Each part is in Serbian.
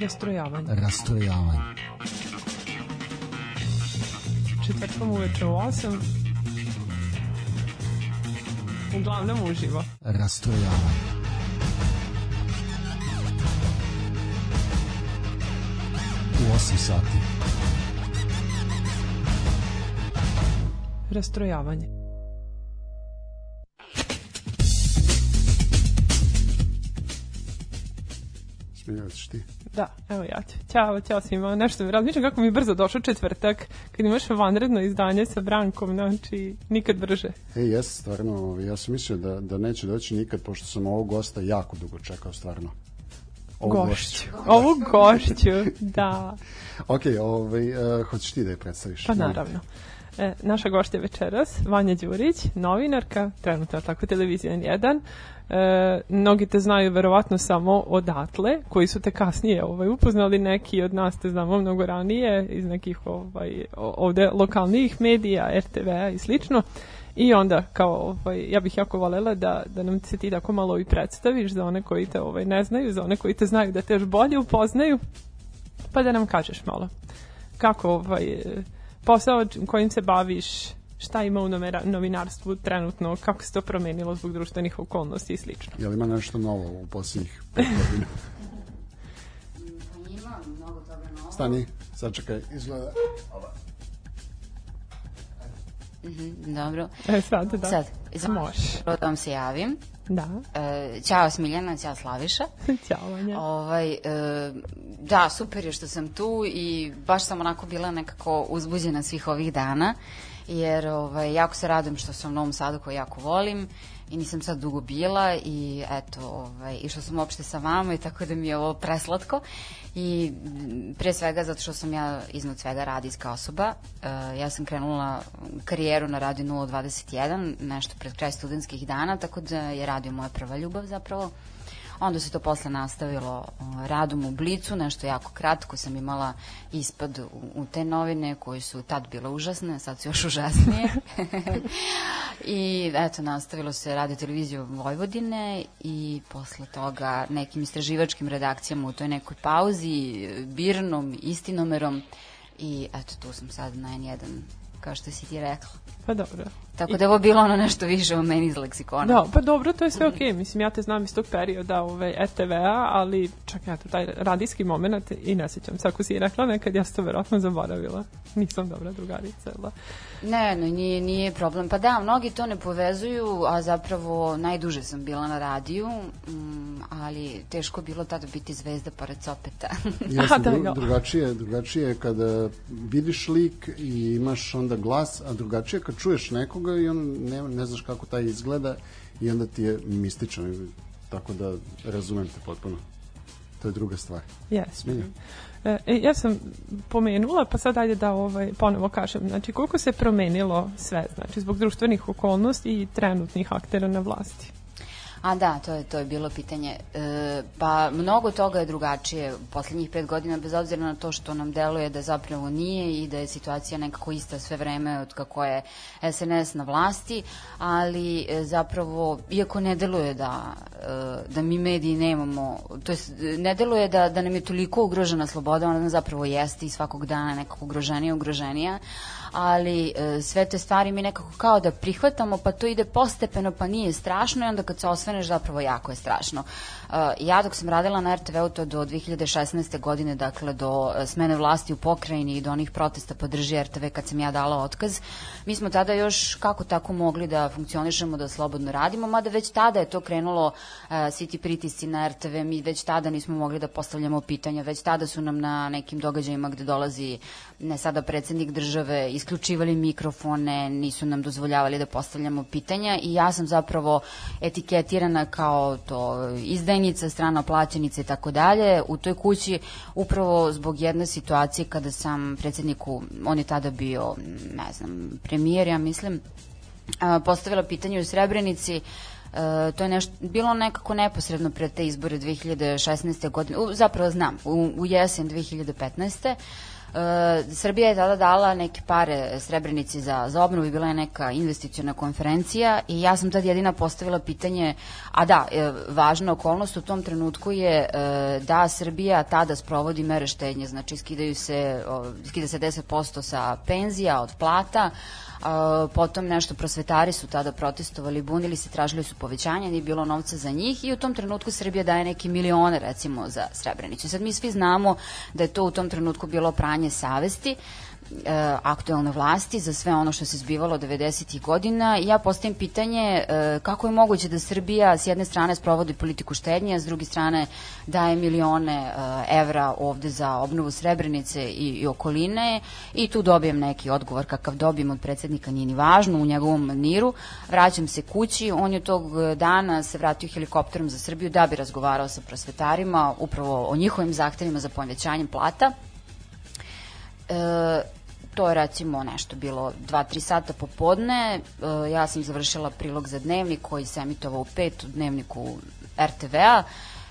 Rastrojavanje. Rastrojavanje. Četvrtkom uveče u 8. Uglavnom uživo. Rastrojavanje. U 8 sati. Rastrojavanje. Smiljavac ti. Da, evo ja ću. Ćao, ćao svima. Nešto mi razmišljam kako mi je brzo došao četvrtak, kad imaš vanredno izdanje sa Brankom, znači nikad brže. E, jes, stvarno, ovaj, ja sam mislio da, da neće doći nikad, pošto sam ovog gosta jako dugo čekao, stvarno. Ovu gošću. Ovu gošću, da. ok, ovaj, uh, hoćeš ti da je predstaviš? Pa naravno. E, naša gošća večeras, Vanja Đurić, novinarka, trenutno tako televizija 1. E, mnogi te znaju verovatno samo odatle, koji su te kasnije ovaj, upoznali, neki od nas te znamo mnogo ranije, iz nekih ovaj, ovde lokalnih medija, RTV-a i slično. I onda, kao, ovaj, ja bih jako volela da, da nam se ti tako malo i predstaviš za one koji te ovaj, ne znaju, za one koji te znaju da te još bolje upoznaju, pa da nam kažeš malo kako ovaj, posao kojim se baviš, šta ima u novinarstvu trenutno, kako se to promenilo zbog društvenih okolnosti i slično. Je li ima nešto novo u posljednjih godina? Ima mnogo toga novo. Stani, sačekaj, izgleda. Mm -hmm, dobro. E, sad, da. Sad, može. Da vam se javim. Da. E, ćao Smiljana, ćao Slaviša. ćao Vanja. Ovaj, e, da, super je što sam tu i baš sam onako bila nekako uzbuđena svih ovih dana, jer ovaj, jako se radujem što sam u Novom Sadu koji jako volim i nisam sad dugo bila i eto, ovaj, i što sam uopšte sa vama i tako da mi je ovo preslatko i pre svega zato što sam ja iznad svega radijska osoba. Uh, ja sam krenula karijeru na Radio 021, nešto pred kraj studentskih dana, tako da je radio moja prva ljubav zapravo. Onda se to posle nastavilo radom u Blicu, nešto jako kratko sam imala ispad u, u te novine koje su tad bile užasne, sad su još užasnije. I eto, nastavilo se radio televiziju Vojvodine i posle toga nekim istraživačkim redakcijama u toj nekoj pauzi, Birnom, Istinomerom i eto, tu sam sad na N1 kao što si ti rekla. Pa dobro. Tako da je ovo bilo ono nešto više o meni iz leksikona. Da, pa dobro, to je sve okej. Okay. Mislim, ja te znam iz tog perioda ove, RTV-a, ali čak ja to taj radijski moment i ne sjećam se. Ako si rekla nekad, ja sam to verovatno zaboravila. Nisam dobra drugarica, da. Ne, ne, nije, nije problem. Pa da, mnogi to ne povezuju, a zapravo najduže sam bila na radiju, mm, ali teško bilo tada biti zvezda pored Copeta. Jeste, da, dru, drugačije, drugačije kada vidiš lik i imaš onda glas, a drugačije kad čuješ nekoga i on ne, ne znaš kako taj izgleda i onda ti je mističan. Tako da razumem te potpuno. To je druga stvar. Yes. Smilja. E, ja sam pomenula, pa sad ajde da ovaj, ponovo kažem, znači koliko se promenilo sve, znači zbog društvenih okolnosti i trenutnih aktera na vlasti? A da, to je, to je bilo pitanje. E, pa mnogo toga je drugačije u poslednjih pet godina, bez obzira na to što nam deluje da zapravo nije i da je situacija nekako ista sve vreme od kako je SNS na vlasti, ali e, zapravo, iako ne deluje da, e, da mi mediji nemamo, to jest ne deluje da, da nam je toliko ugrožena sloboda, ona zapravo jeste i svakog dana nekako ugroženija, ugroženija, ali e, sve te stvari mi nekako kao da prihvatamo, pa to ide postepeno, pa nije strašno i onda kad se osveneš zapravo jako je strašno. E, ja dok sam radila na RTV-u to do 2016. godine, dakle do e, smene vlasti u pokrajini i do onih protesta podrži RTV kad sam ja dala otkaz, mi smo tada još kako tako mogli da funkcionišemo, da slobodno radimo, mada već tada je to krenulo uh, svi ti pritisci na RTV, mi već tada nismo mogli da postavljamo pitanja, već tada su nam na nekim događajima gde dolazi ne sada predsednik države isključivali mikrofone, nisu nam dozvoljavali da postavljamo pitanja i ja sam zapravo etiketirana kao to izdajnica, strana plaćenica i tako dalje. U toj kući upravo zbog jedne situacije kada sam predsedniku, on je tada bio, ne znam, premijer, ja mislim, postavila pitanje u Srebrenici, Uh, to je nešto, bilo nekako neposredno pred te izbore 2016. godine, u, zapravo znam, u, u jesen 2015 E, Srbija je tada dala neke pare Srebrenici za, za obnovu i bila je neka investiciona konferencija i ja sam tad jedina postavila pitanje, a da, e, važna okolnost u tom trenutku je e, da Srbija tada sprovodi mere štednje, znači skidaju se, o, skida se 10% sa penzija, od plata, potom nešto prosvetari su tada protestovali, bunili se, tražili su povećanje, nije bilo novca za njih i u tom trenutku Srbija daje neke milione recimo za Srebrenicu. Sad mi svi znamo da je to u tom trenutku bilo pranje savesti, e, aktuelne vlasti za sve ono što se zbivalo 90. godina. Ja postavim pitanje e, kako je moguće da Srbija s jedne strane sprovodi politiku štednje, a s druge strane daje milione e, evra ovde za obnovu Srebrenice i, i okoline i tu dobijem neki odgovor kakav dobijem od predsednika, nije ni važno, u njegovom maniru. Vraćam se kući, on je tog dana se vratio helikopterom za Srbiju da bi razgovarao sa prosvetarima upravo o njihovim zahtevima za povećanjem plata. E, to je recimo nešto bilo 2-3 sata popodne, e, ja sam završila prilog za dnevnik koji se emitovao u pet u dnevniku RTV-a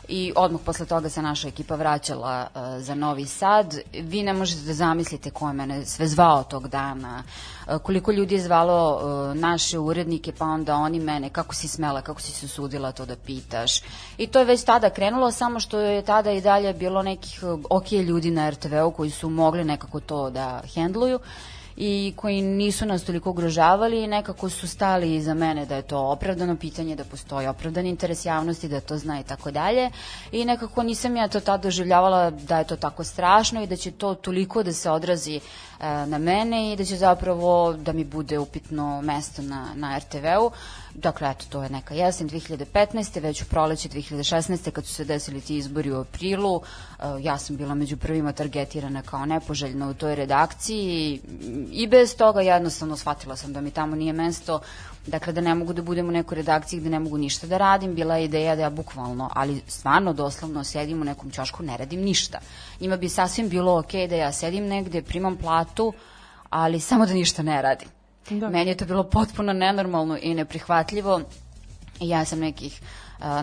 i odmah posle toga se naša ekipa vraćala uh, za Novi Sad. Vi ne možete da zamislite ko je mene sve zvao tog dana, uh, koliko ljudi je zvalo uh, naše urednike, pa onda oni mene, kako si smela, kako si se sudila to da pitaš. I to je već tada krenulo, samo što je tada i dalje bilo nekih uh, ok ljudi na RTV-u koji su mogli nekako to da hendluju i koji nisu nas toliko ugrožavali i nekako su stali iza mene da je to opravdano pitanje, da postoji opravdan interes javnosti, da to zna i tako dalje i nekako nisam ja to tada doživljavala da je to tako strašno i da će to toliko da se odrazi e, na mene i da će zapravo da mi bude upitno mesto na, na RTV-u. Dakle, eto, to je neka jesen 2015. već u proleće 2016. kad su se desili ti izbori u aprilu, uh, ja sam bila među prvima targetirana kao nepoželjna u toj redakciji i bez toga jednostavno shvatila sam da mi tamo nije mesto, dakle da ne mogu da budem u nekoj redakciji gde ne mogu ništa da radim, bila je ideja da ja bukvalno, ali stvarno doslovno sedim u nekom ćošku, ne radim ništa. Njima bi sasvim bilo ok da ja sedim negde, primam platu, ali samo da ništa ne radim. Da. Meni je to bilo potpuno nenormalno i neprihvatljivo. I ja sam nekih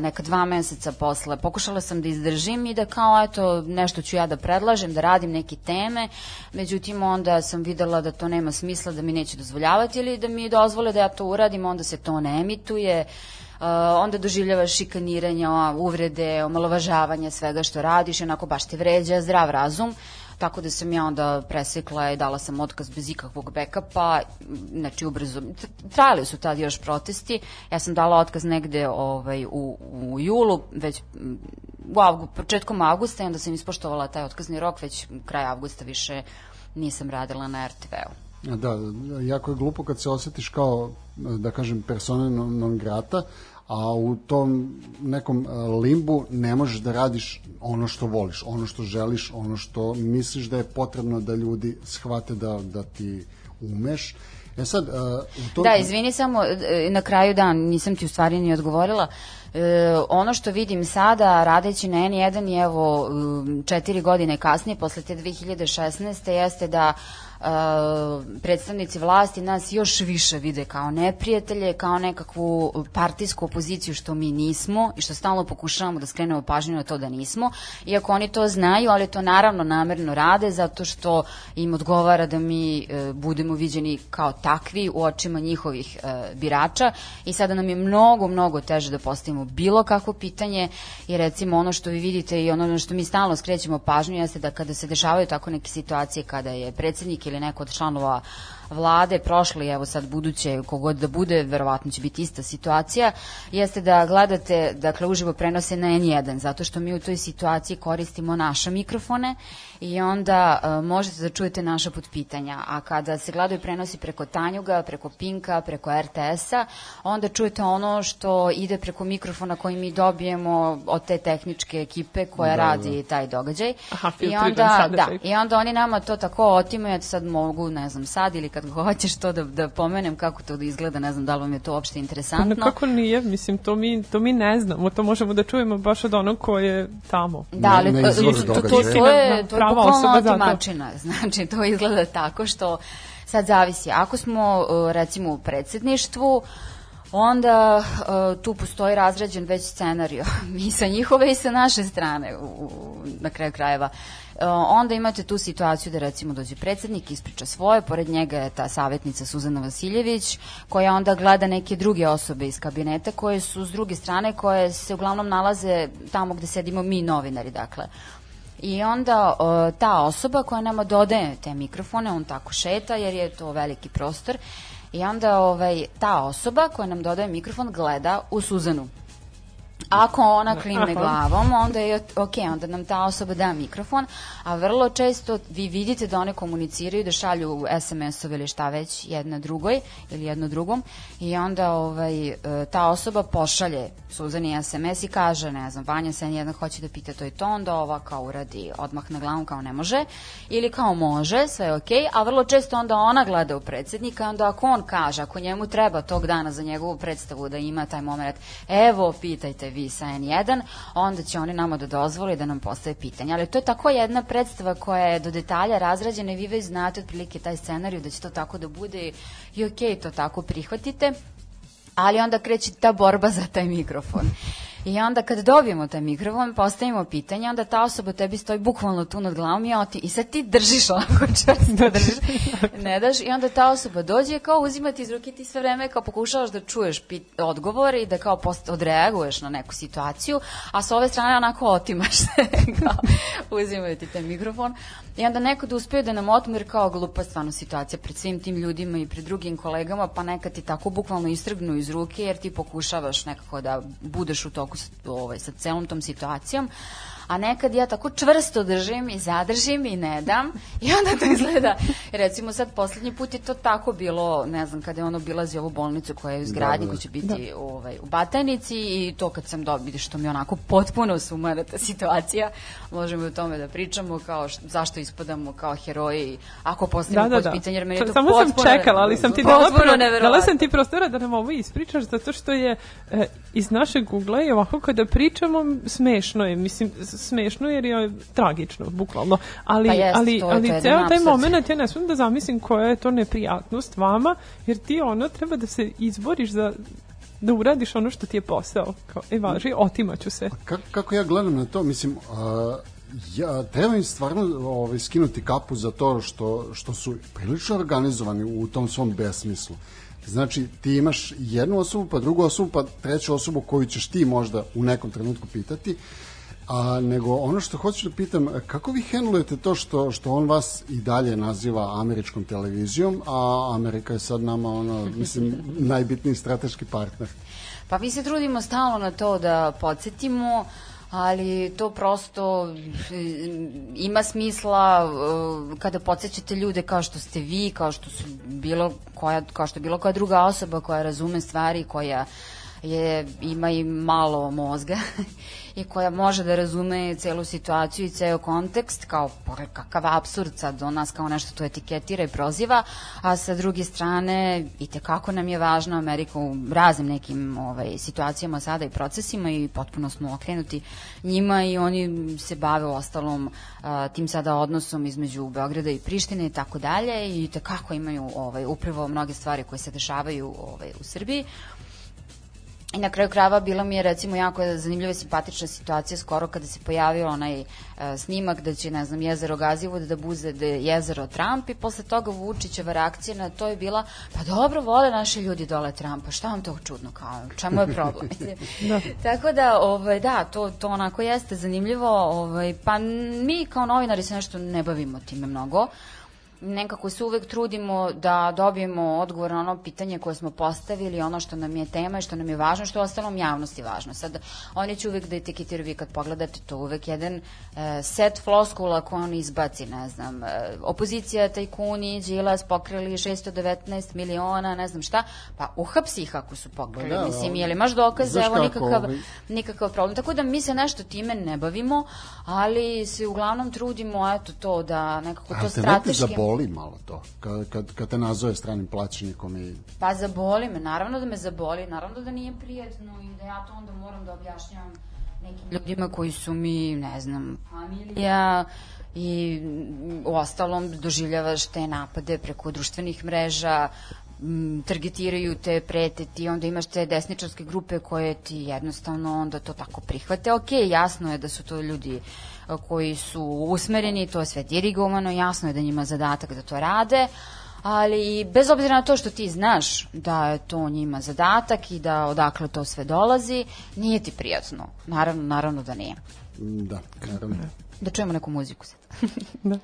neka dva meseca posle pokušala sam da izdržim i da kao eto nešto ću ja da predlažem, da radim neke teme, međutim onda sam videla da to nema smisla, da mi neće dozvoljavati ili da mi dozvole da ja to uradim, onda se to ne emituje. Onda doživljavaš šikaniranja, uvrede, omalovažavanje svega što radiš, onako baš te vređa zdrav razum. Uh, Tako da sam ja onda presekla i dala sam otkaz bez ikakvog backupa, znači ubrzo, trajali su tad još protesti, ja sam dala otkaz negde ovaj, u, u julu, već u avgu, početkom avgusta i onda sam ispoštovala taj otkazni rok, već kraj avgusta više nisam radila na RTV-u. Da, jako je glupo kad se osjetiš kao, da kažem, persona non grata, a u tom nekom limbu ne možeš da radiš ono što voliš, ono što želiš, ono što misliš da je potrebno da ljudi shvate da, da ti umeš. E sad, uh, u tom... Da, izvini samo, e, na kraju dan nisam ti u stvari ni odgovorila. E, ono što vidim sada, radeći na N1 i evo četiri godine kasnije, posle te 2016. jeste da predstavnici vlasti nas još više vide kao neprijatelje, kao nekakvu partijsku opoziciju što mi nismo i što stalno pokušavamo da skrenemo pažnju na to da nismo, iako oni to znaju, ali to naravno namerno rade zato što im odgovara da mi e, budemo viđeni kao takvi u očima njihovih e, birača. I sada nam je mnogo, mnogo teže da postavimo bilo kakvo pitanje i recimo ono što vi vidite i ono što mi stalno skrećemo pažnju jeste da kada se dešavaju tako neke situacije kada je predsednik ili neko od članova vlade, prošli, evo sad buduće, kogod da bude, verovatno će biti ista situacija, jeste da gledate, dakle, uživo prenose na N1, zato što mi u toj situaciji koristimo naše mikrofone i onda uh, možete da čujete naša potpitanja. A kada se gledaju prenosi preko Tanjuga, preko Pinka, preko RTS-a, onda čujete ono što ide preko mikrofona koji mi dobijemo od te tehničke ekipe koja da, radi da. taj događaj. Aha, I onda, da, I onda oni nama to tako otimaju, sad mogu, ne znam, sad ili kad hoćeš to da, da pomenem kako to da izgleda, ne znam da li vam je to uopšte interesantno. Pa kako nije, mislim, to mi, to mi ne znamo, to možemo da čujemo baš od onog ko je tamo. Da, ali ne, ne to, to, to, to, to je, to je bukvalno otimačina, znači to izgleda tako što sad zavisi, ako smo recimo u predsedništvu, onda uh, tu postoji razređen već scenario i sa njihove i sa naše strane u, u, na kraju krajeva. Uh, onda imate tu situaciju da recimo dođe predsednik, ispriča svoje, pored njega je ta savjetnica Suzana Vasiljević, koja onda gleda neke druge osobe iz kabineta koje su s druge strane, koje se uglavnom nalaze tamo gde sedimo mi novinari, dakle. I onda uh, ta osoba koja nama dodaje te mikrofone, on tako šeta jer je to veliki prostor, I onda ovaj, ta osoba koja nam dodaje mikrofon gleda u Suzanu. Ako ona klime glavom, onda je ok, onda nam ta osoba da mikrofon, a vrlo često vi vidite da one komuniciraju, da šalju SMS-ove ili šta već jedna drugoj ili jedno drugom i onda ovaj, e, ta osoba pošalje Suzani SMS i kaže, ne znam, Vanja se jedan hoće da pita to i to, onda ova kao uradi odmah na glavu kao ne može ili kao može, sve je ok, a vrlo često onda ona gleda u predsednika, onda ako on kaže, ako njemu treba tog dana za njegovu predstavu da ima taj moment, evo, pitajte vi sa N1, onda će oni nama da dozvoli da nam postave pitanje. Ali to je tako jedna predstava koja je do detalja razrađena i vi već znate otprilike taj scenariju da će to tako da bude i ok, to tako prihvatite ali onda kreće ta borba za taj mikrofon. I onda kad dobijemo taj mikrofon, postavimo pitanje, onda ta osoba tebi stoji bukvalno tu nad glavom i oti, i sad ti držiš onako čvrsto, držiš, ne daš, i onda ta osoba dođe kao uzima ti iz ruke ti sve vreme kao pokušavaš da čuješ pit, odgovore i da kao post, odreaguješ na neku situaciju, a sa ove strane onako otimaš se, kao uzimaju ti taj mikrofon. I onda neko da uspeju da nam otmu, jer kao glupa stvarno situacija pred svim tim ljudima i pred drugim kolegama, pa nekad ti tako bukvalno istrgnu iz ruke, jer ti pokušavaš nekako da budeš u toku ovaj, sa celom tom situacijom a nekad ja tako čvrsto držim i zadržim i ne dam i onda to izgleda, recimo sad poslednji put je to tako bilo, ne znam, kada je ono bilazi ovu bolnicu koja je u zgradnji, da, da. koja će biti da. ovaj, u Batajnici i to kad sam dobili što mi onako potpuno sumara ta situacija, možemo i o tome da pričamo kao š, zašto ispadamo kao heroji ako postavimo da, da, da. pitanje, jer meni je to Samo potpuno, sam čekala, ali sam ti dala, pro, dala sam ti prostora da nam ovo ispričaš, zato što je e, iz našeg ugla i ovako kada pričamo smešno je, mislim, smešno jer je tragično, bukvalno. Ali, Pa jest, ali, to ali ceo taj moment ja ne smijem da zamislim koja je to neprijatnost vama, jer ti ono treba da se izboriš za da uradiš ono što ti je posao. Kao, e, važi, otimaću se. Kako, kako ja gledam na to, mislim, a, ja, treba im stvarno ovaj, skinuti kapu za to što, što su prilično organizovani u tom svom besmislu. Znači, ti imaš jednu osobu, pa drugu osobu, pa treću osobu koju ćeš ti možda u nekom trenutku pitati, a nego ono što hoću da pitam, kako vi hendlujete to što, što on vas i dalje naziva američkom televizijom, a Amerika je sad nama ono, mislim, najbitniji strateški partner. Pa mi se trudimo stalno na to da podsjetimo, ali to prosto e, ima smisla e, kada podsjećate ljude kao što ste vi, kao što su bilo koja, kao što bilo koja druga osoba koja razume stvari, koja je, ima i malo mozga i koja može da razume celu situaciju i ceo kontekst kao pa, kakav absurd sad do nas kao nešto to etiketira i proziva, a sa druge strane i te kako nam je važno Amerika u raznim nekim ovaj, situacijama sada i procesima i potpuno smo okrenuti njima i oni se bave ostalom a, tim sada odnosom između Beograda i Prištine i tako dalje i te kako imaju ovaj, upravo mnoge stvari koje se dešavaju ovaj, u Srbiji. I na kraju krajeva bila mi je recimo jako zanimljiva i simpatična situacija skoro kada se pojavio onaj uh, snimak da će, ne znam, jezero Gazivod da buze da je jezero Trump i posle toga Vučićeva reakcija na to je bila pa dobro, vole naši ljudi dole Trumpa, šta vam to čudno kao, čemu je problem? da. Tako da, ovaj, da, to, to onako jeste zanimljivo, ovaj, pa mi kao novinari se nešto ne bavimo time mnogo, nekako se uvek trudimo da dobijemo odgovor na ono pitanje koje smo postavili, ono što nam je tema i što nam je važno, što je ostalom javnosti važno. Sad, oni će uvek da etiketiraju, vi kad pogledate to, uvek jedan e, set floskula koje on izbaci, ne znam, e, opozicija, tajkuni, Đilas pokrili 619 miliona, ne znam šta, pa uhapsi ih ako su pokrili. Da, Mislim, je li imaš dokaze, evo nikakav, ovaj- nikakav problem. Tako da mi se nešto time ne bavimo, ali se uglavnom trudimo, eto to, da nekako to strateški... zaboli malo to, kad, kad, kad te nazove stranim plaćenikom i... Pa zaboli me, naravno da me zaboli, naravno da nije prijetno i da ja to onda moram da objašnjavam nekim ljudima koji su mi, ne znam, familija i u ostalom doživljavaš te napade preko društvenih mreža, m, targetiraju te, prete ti, onda imaš te desničarske grupe koje ti jednostavno onda to tako prihvate. Ok, jasno je da su to ljudi a, koji su usmereni, to je sve dirigovano, jasno je da njima zadatak da to rade, ali bez obzira na to što ti znaš da je to njima zadatak i da odakle to sve dolazi, nije ti prijatno. Naravno, naravno da nije. Da, naravno. Da čujemo neku muziku sad. Da.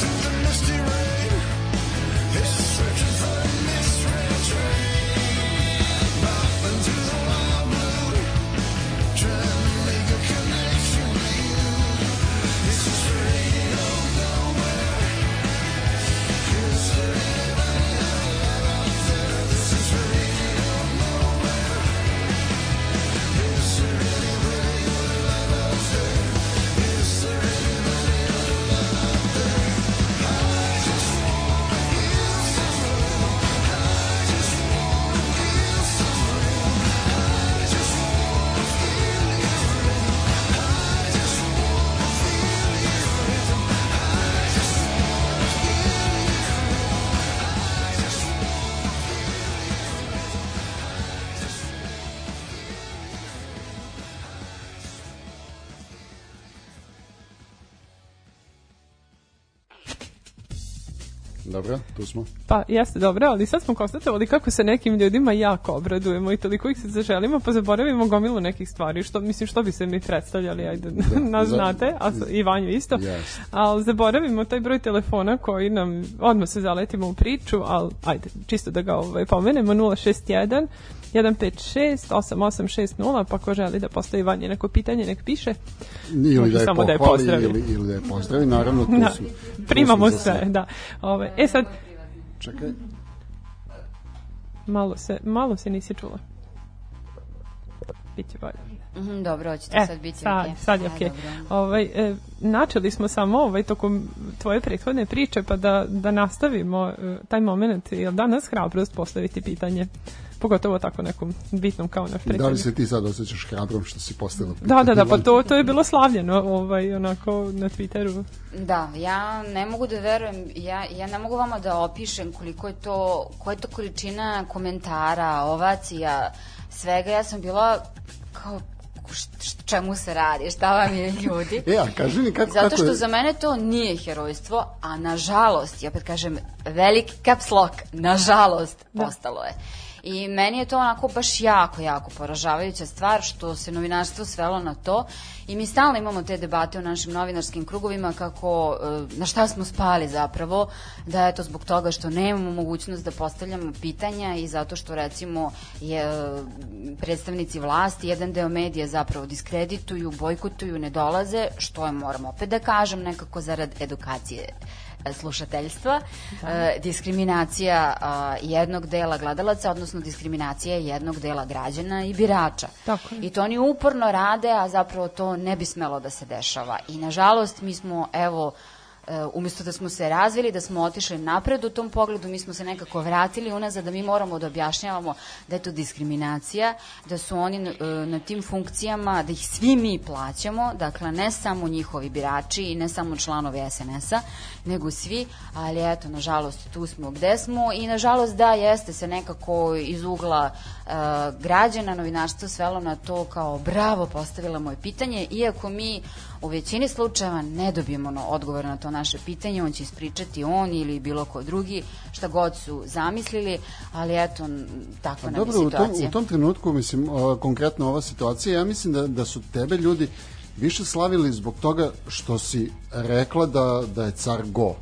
Dobro, tu smo. Pa jeste dobro, ali sad smo konstatovali kako se nekim ljudima jako obradujemo i toliko ih se zaželimo, pa zaboravimo gomilu nekih stvari, što mislim što bi se mi predstavljali, ajde, nas za- znate, a i Vanju isto. Jeste. Ali zaboravimo taj broj telefona koji nam, odmah se zaletimo u priču, ali ajde, čisto da ga ovaj, pomenemo, 061 156 8860, pa ko želi da postavi Vanji neko pitanje, nek piše. Ili da je samo da je pohvali, pozdravi. ili, ili da je pozdravi, naravno, tu Da, tu primamo smo za sve, da. Ove, e sad, Čekaj, malo se, malo se nisi čula. Biće bolje. Mhm, dobro, hoćete E, sad biti sad, okej. sad je dobro. Ovaj, e, načeli smo samo ovaj, tokom tvoje prethodne priče, pa da, da nastavimo e, taj moment, jer danas hrabrost postaviti pitanje, pogotovo tako nekom bitnom kao naš da li se ti sad osjećaš hrabrom što si postavila Da, da, da, pa to, to je bilo slavljeno ovaj, onako na Twitteru. Da, ja ne mogu da verujem, ja, ja ne mogu vama da opišem koliko je to, koja je to količina komentara, ovacija, svega. Ja sam bila kao, čemu se radi, šta vam je ljudi. E, a kaži mi kako, Zato kako što je... za mene to nije herojstvo, a nažalost, i opet kažem, veliki caps lock, nažalost, postalo je. I meni je to onako baš jako, jako poražavajuća stvar što se novinarstvo svelo na to. I mi stalno imamo te debate u našim novinarskim krugovima kako, e, na šta smo spali zapravo, da je to zbog toga što nemamo mogućnost da postavljamo pitanja i zato što recimo je predstavnici vlasti, jedan deo medija zapravo diskredituju, bojkotuju, ne dolaze, što je, moram opet da kažem, nekako zarad edukacije slušateljstva, e, diskriminacija a, jednog dela gledalaca, odnosno diskriminacija jednog dela građana i birača. Tako je. I to oni uporno rade, a zapravo to ne bi smelo da se dešava. I nažalost mi smo, evo, e, umesto da smo se razvili, da smo otišli napred u tom pogledu, mi smo se nekako vratili unazad, da mi moramo da objašnjavamo da je to diskriminacija, da su oni e, na tim funkcijama, da ih svi mi plaćamo, dakle ne samo njihovi birači i ne samo članovi SNS-a, nego svi, ali eto, nažalost, tu smo gde smo i nažalost da, jeste se nekako iz ugla e, građana novinarstvo svelo na to kao bravo, postavila moje pitanje, iako mi u većini slučajeva ne dobijemo no, odgovor na to naše pitanje, on će ispričati on ili bilo ko drugi, šta god su zamislili, ali eto, takva nam je Dobro, u tom, situacija. u tom trenutku, mislim, o, konkretno ova situacija, ja mislim da, da su tebe ljudi više slavili zbog toga što si rekla da, da je car go.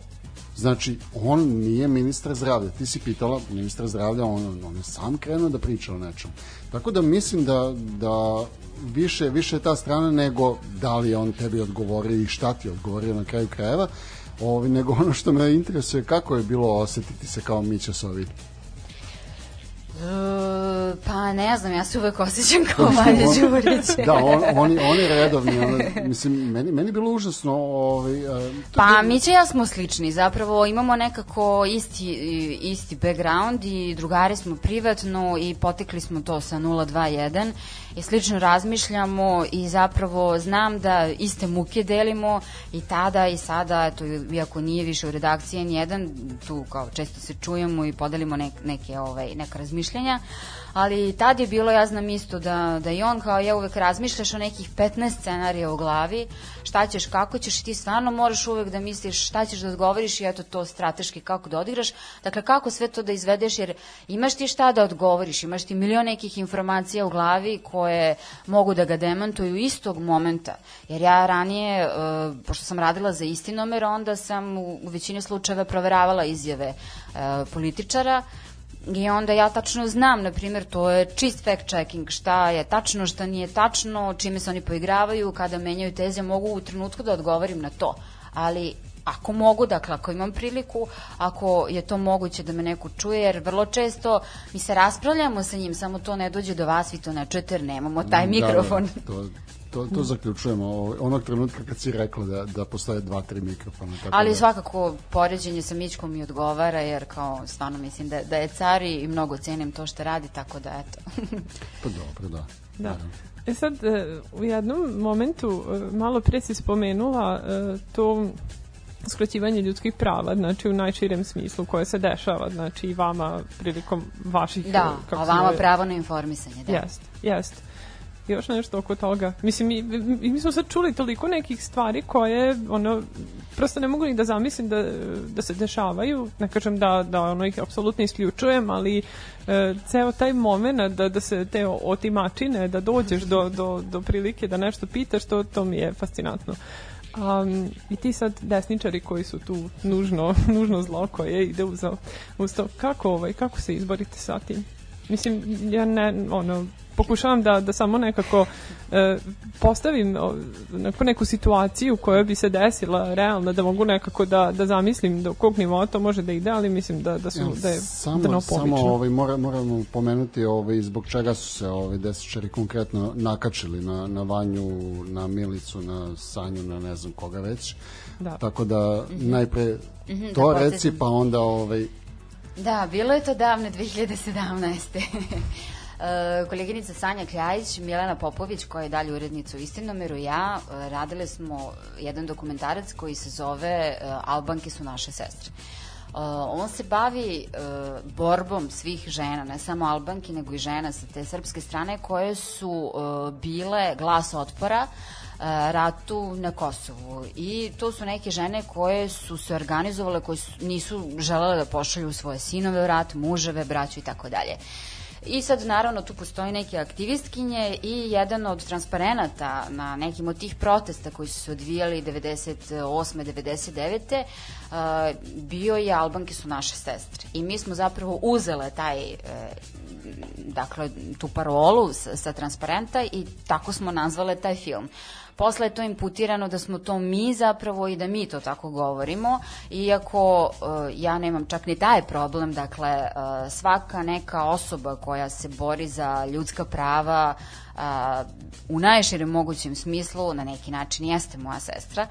Znači, on nije ministar zdravlja. Ti si pitala ministra zdravlja, on, on je sam krenuo da priča o nečem. Tako da mislim da, da više, više ta strana nego da li on tebi odgovorio i šta ti odgovorio na kraju krajeva, ovi, nego ono što me interesuje kako je bilo osetiti se kao Mića Sović. E, pa ne znam, ja se uvek osjećam kao Vanja Đurić. da, on, oni, oni redovni, ono, mislim, meni, meni je bilo užasno, ovaj, to Pa je- mi će ja smo slični, zapravo imamo nekako isti, isti background i drugari smo privatno i potekli smo to sa 021 i slično razmišljamo i zapravo znam da iste muke delimo i tada i sada, eto, iako nije više u redakciji N1, tu kao često se čujemo i podelimo nek, neke, ovaj, neka razmišljanja, ali tad je bilo, ja znam isto da, da i on kao ja uvek razmišljaš o nekih 15 scenarija u glavi, šta ćeš, kako ćeš i ti stvarno moraš uvek da misliš šta ćeš da odgovoriš i eto to strateški kako da odigraš, dakle kako sve to da izvedeš jer imaš ti šta da odgovoriš, imaš ti milion nekih informacija u glavi koje mogu da ga demantuju istog momenta, jer ja ranije, e, pošto sam radila za istinomer, onda sam u, većini slučajeva proveravala izjave e, političara, I onda ja tačno znam, na primjer, to je čist fact checking, šta je tačno, šta nije tačno, čime se oni poigravaju, kada menjaju teze, mogu u trenutku da odgovorim na to. Ali ako mogu, dakle, ako imam priliku, ako je to moguće da me neko čuje, jer vrlo često mi se raspravljamo sa njim, samo to ne dođe do vas, vi to ne čujete jer nemamo taj mikrofon. Da, da, to, to, to zaključujemo ovaj, onog trenutka kad si rekla da, da postoje dva, tri mikrofona. Tako Ali da, svakako poređenje sa Mićkom mi odgovara, jer kao stvarno mislim da, da je car i mnogo cenim to što radi, tako da eto. Pa dobro, da. Da. Naravno. E sad, e, u jednom momentu, e, malo pre si spomenula e, to skraćivanje ljudskih prava, znači u najširem smislu koje se dešava, znači i vama prilikom vaših... Da, kako a vama zove- pravo na informisanje, da. Jest, jest. Još nešto oko toga. Mislim, mi, mi smo sad čuli toliko nekih stvari koje, ono, prosto ne mogu ni da zamislim da, da se dešavaju. Ne kažem da, da ono ih apsolutno isključujem, ali e, ceo taj moment da, da se te otimačine, da dođeš do, do, do prilike da nešto pitaš, to, to mi je fascinantno. Um, I ti sad desničari koji su tu nužno, nužno zlo koje ide uz, uz to, kako, ovaj, kako se izborite sa tim? Mislim, ja ne, ono, pokušavam da, da samo nekako e, postavim neku, neku situaciju koja bi se desila realno, da mogu nekako da, da zamislim do kog nivoa to može da ide, ali mislim da, da, su, da je samo, dno samo ovaj, mora, moramo pomenuti ovaj, zbog čega su se ovaj, desničari konkretno nakačili na, na Vanju, na Milicu, na Sanju, na ne znam koga već. Da. Tako da najpre Mhm, to da reci, pa onda ovaj, Da, bilo je to davne 2017. E, koleginica Sanja Kljajić, Milena Popović, koja je dalje urednica u Istinomeru, ja e, radile smo jedan dokumentarac koji se zove e, Albanke su naše sestre. on se bavi uh, borbom svih žena, ne samo Albanki, nego i žena sa te srpske strane koje su uh, bile glas otpora uh, ratu na Kosovu. I to su neke žene koje su se organizovale, koje su, nisu želele da pošalju svoje sinove u rat, muževe, braću i tako dalje. I sad naravno tu postoji neke aktivistkinje i jedan od transparenata na nekim od tih protesta koji su se odvijali 98. 99. Uh, bio je Albanke su naše sestre. I mi smo zapravo uzele taj uh, dakle tu parolu sa, sa transparenta i tako smo nazvale taj film. Posle je to imputirano da smo to mi zapravo i da mi to tako govorimo, iako uh, ja nemam čak ni taj problem, dakle uh, svaka neka osoba koja se bori za ljudska prava uh, u najširem mogućem smislu na neki način jeste moja sestra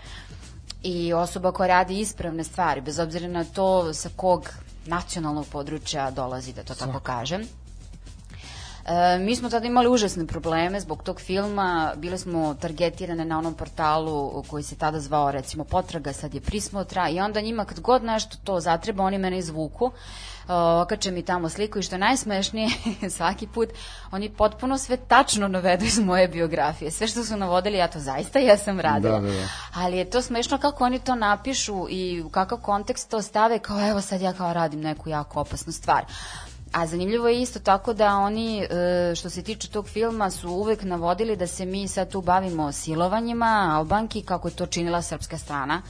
i osoba koja radi ispravne stvari, bez obzira na to sa kog nacionalnog područja dolazi, da to tako kažem. E, mi smo tada imali užasne probleme zbog tog filma, bile smo targetirane na onom portalu koji se tada zvao recimo Potraga, sad je Prismotra i onda njima kad god nešto to zatreba, oni mene izvuku okače mi tamo sliku i što je najsmešnije svaki put oni potpuno sve tačno navedu iz moje biografije. Sve što su navodili ja to zaista jesam radila. Da, da, da. Ali je to smešno kako oni to napišu i u kakav kontekst to stave kao evo sad ja kao radim neku jako opasnu stvar. A zanimljivo je isto tako da oni, e, što se tiče tog filma, su uvek navodili da se mi sad tu bavimo silovanjima Albanki, kako je to činila srpska strana.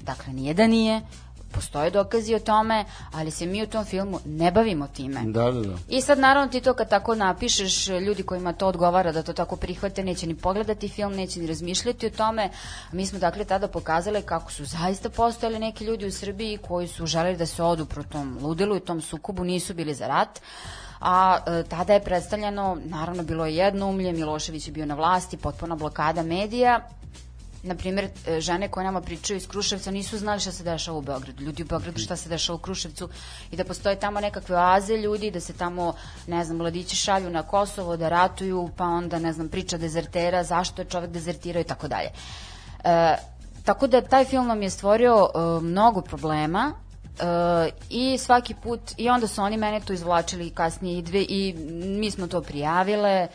Dakle, nije da nije, postoje dokazi o tome, ali se mi u tom filmu ne bavimo time. Da, da, da. I sad naravno ti to kad tako napišeš, ljudi kojima to odgovara da to tako prihvate, neće ni pogledati film, neće ni razmišljati o tome. Mi smo dakle tada pokazali kako su zaista postojali neki ljudi u Srbiji koji su želeli da se odu pro tom ludilu i tom sukobu, nisu bili za rat a e, tada je predstavljeno, naravno bilo je jedno umlje, Milošević je bio na vlasti, potpuna blokada medija na primjer, e, žene koje nama pričaju iz Kruševca nisu znali šta se dešava u Beogradu. Ljudi u Beogradu šta se dešava u Kruševcu i da postoje tamo nekakve oaze ljudi, da se tamo, ne znam, mladići šalju na Kosovo, da ratuju, pa onda, ne znam, priča dezertera, zašto je čovek dezertirao i tako dalje. E, tako da taj film nam je stvorio e, mnogo problema, Uh, i svaki put i onda su oni mene tu izvlačili kasnije i dve i mi smo to prijavile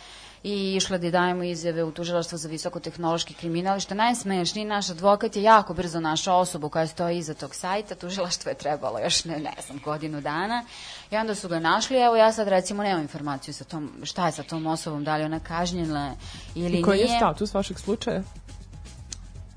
i išla da dajemo izjave u tužilaštvo za visokotehnološki kriminal. Što najsmešniji, naš advokat je jako brzo našao osobu koja stoji iza tog sajta. Tužilaštvo je trebalo još, ne, ne znam, godinu dana. I onda su ga našli. Evo ja sad recimo nemam informaciju sa tom, šta je sa tom osobom, da li ona kažnjena ili nije. I koji je status vašeg slučaja?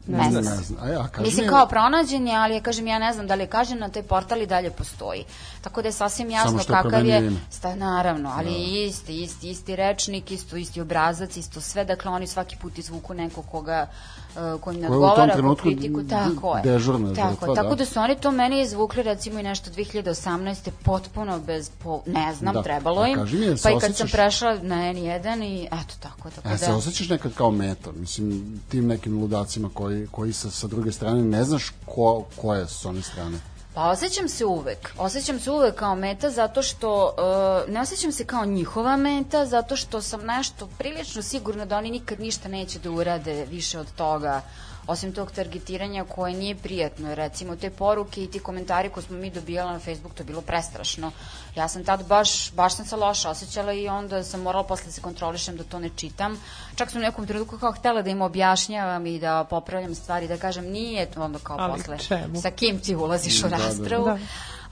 Ne, ne znam. A ja, kažem Mislim kao pronađen je, ali ja kažem ja ne znam da li je kažen na taj portal i dalje postoji. Tako da je sasvim jasno kakav je, sta, naravno, ali da. isti, isti, isti rečnik, isto, isti obrazac, isto sve, dakle oni svaki put izvuku neko koga uh, koji ne odgovara kritiku, tako je. Dežurna tako, žrtva, tako da. da su oni to meni izvukli recimo i nešto 2018. potpuno bez, po, ne znam, Da. trebalo A im. jel se pa i kad sam prešla na N1 i eto tako, tako E, da. se osjećaš nekad kao meta, mislim, tim nekim ludacima koji, koji sa, sa druge strane ne znaš ko, ko je s one strane. Pa osjećam se uvek. Osjećam se uvek kao meta zato što uh, ne osjećam se kao njihova meta zato što sam nešto prilično sigurna da oni nikad ništa neće da urade više od toga osim tog targetiranja koje nije prijatno. Recimo te poruke i ti komentari koje smo mi dobijali na Facebook, to je bilo prestrašno. Ja sam tad baš, baš sam se loše osjećala i onda sam morala posle da se kontrolišem da to ne čitam. Čak sam u nekom trenutku kao htela da im objašnjavam i da popravljam stvari, da kažem nije to onda kao Ali posle. čemu? Sa kim ti ulaziš u Da, da, da. raspravu? Da.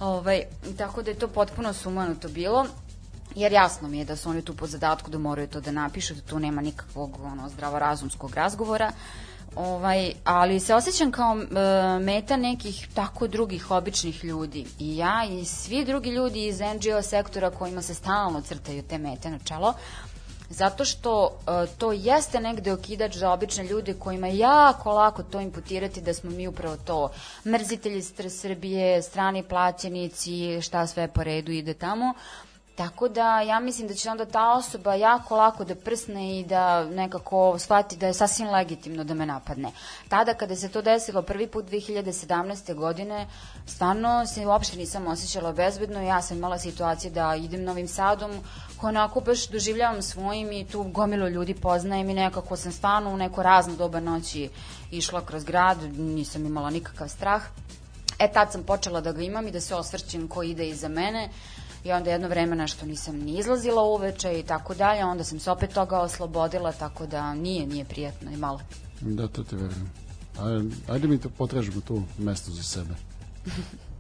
Ovaj, tako da je to potpuno sumanuto bilo jer jasno mi je da su oni tu pod zadatku da moraju to da napišu, da tu nema nikakvog ono, zdravorazumskog razgovora. Ovaj, ali se osjećam kao e, meta nekih tako drugih običnih ljudi. I ja i svi drugi ljudi iz NGO sektora kojima se stalno crtaju te mete na čelo, zato što e, to jeste negde okidač za obične ljude kojima je jako lako to imputirati da smo mi upravo to mrzitelji Srbije, strani plaćenici, šta sve po redu ide tamo. Tako da ja mislim da će onda ta osoba jako lako da prsne i da nekako shvati da je sasvim legitimno da me napadne. Tada kada se to desilo prvi put 2017. godine, stvarno se uopšte nisam osjećala bezbedno ja sam imala situaciju da idem Novim Sadom koja onako baš doživljavam svojim i tu gomilo ljudi poznajem i nekako sam stvarno u neko razno doba noći išla kroz grad, nisam imala nikakav strah. E tad sam počela da ga imam i da se osvrćem ko ide iza mene i onda jedno vreme nešto nisam ni izlazila uveče i tako dalje, onda sam se opet toga oslobodila, tako da nije, nije prijatno i malo. Da, to te verujem. Ajde mi to potražimo tu mesto za sebe.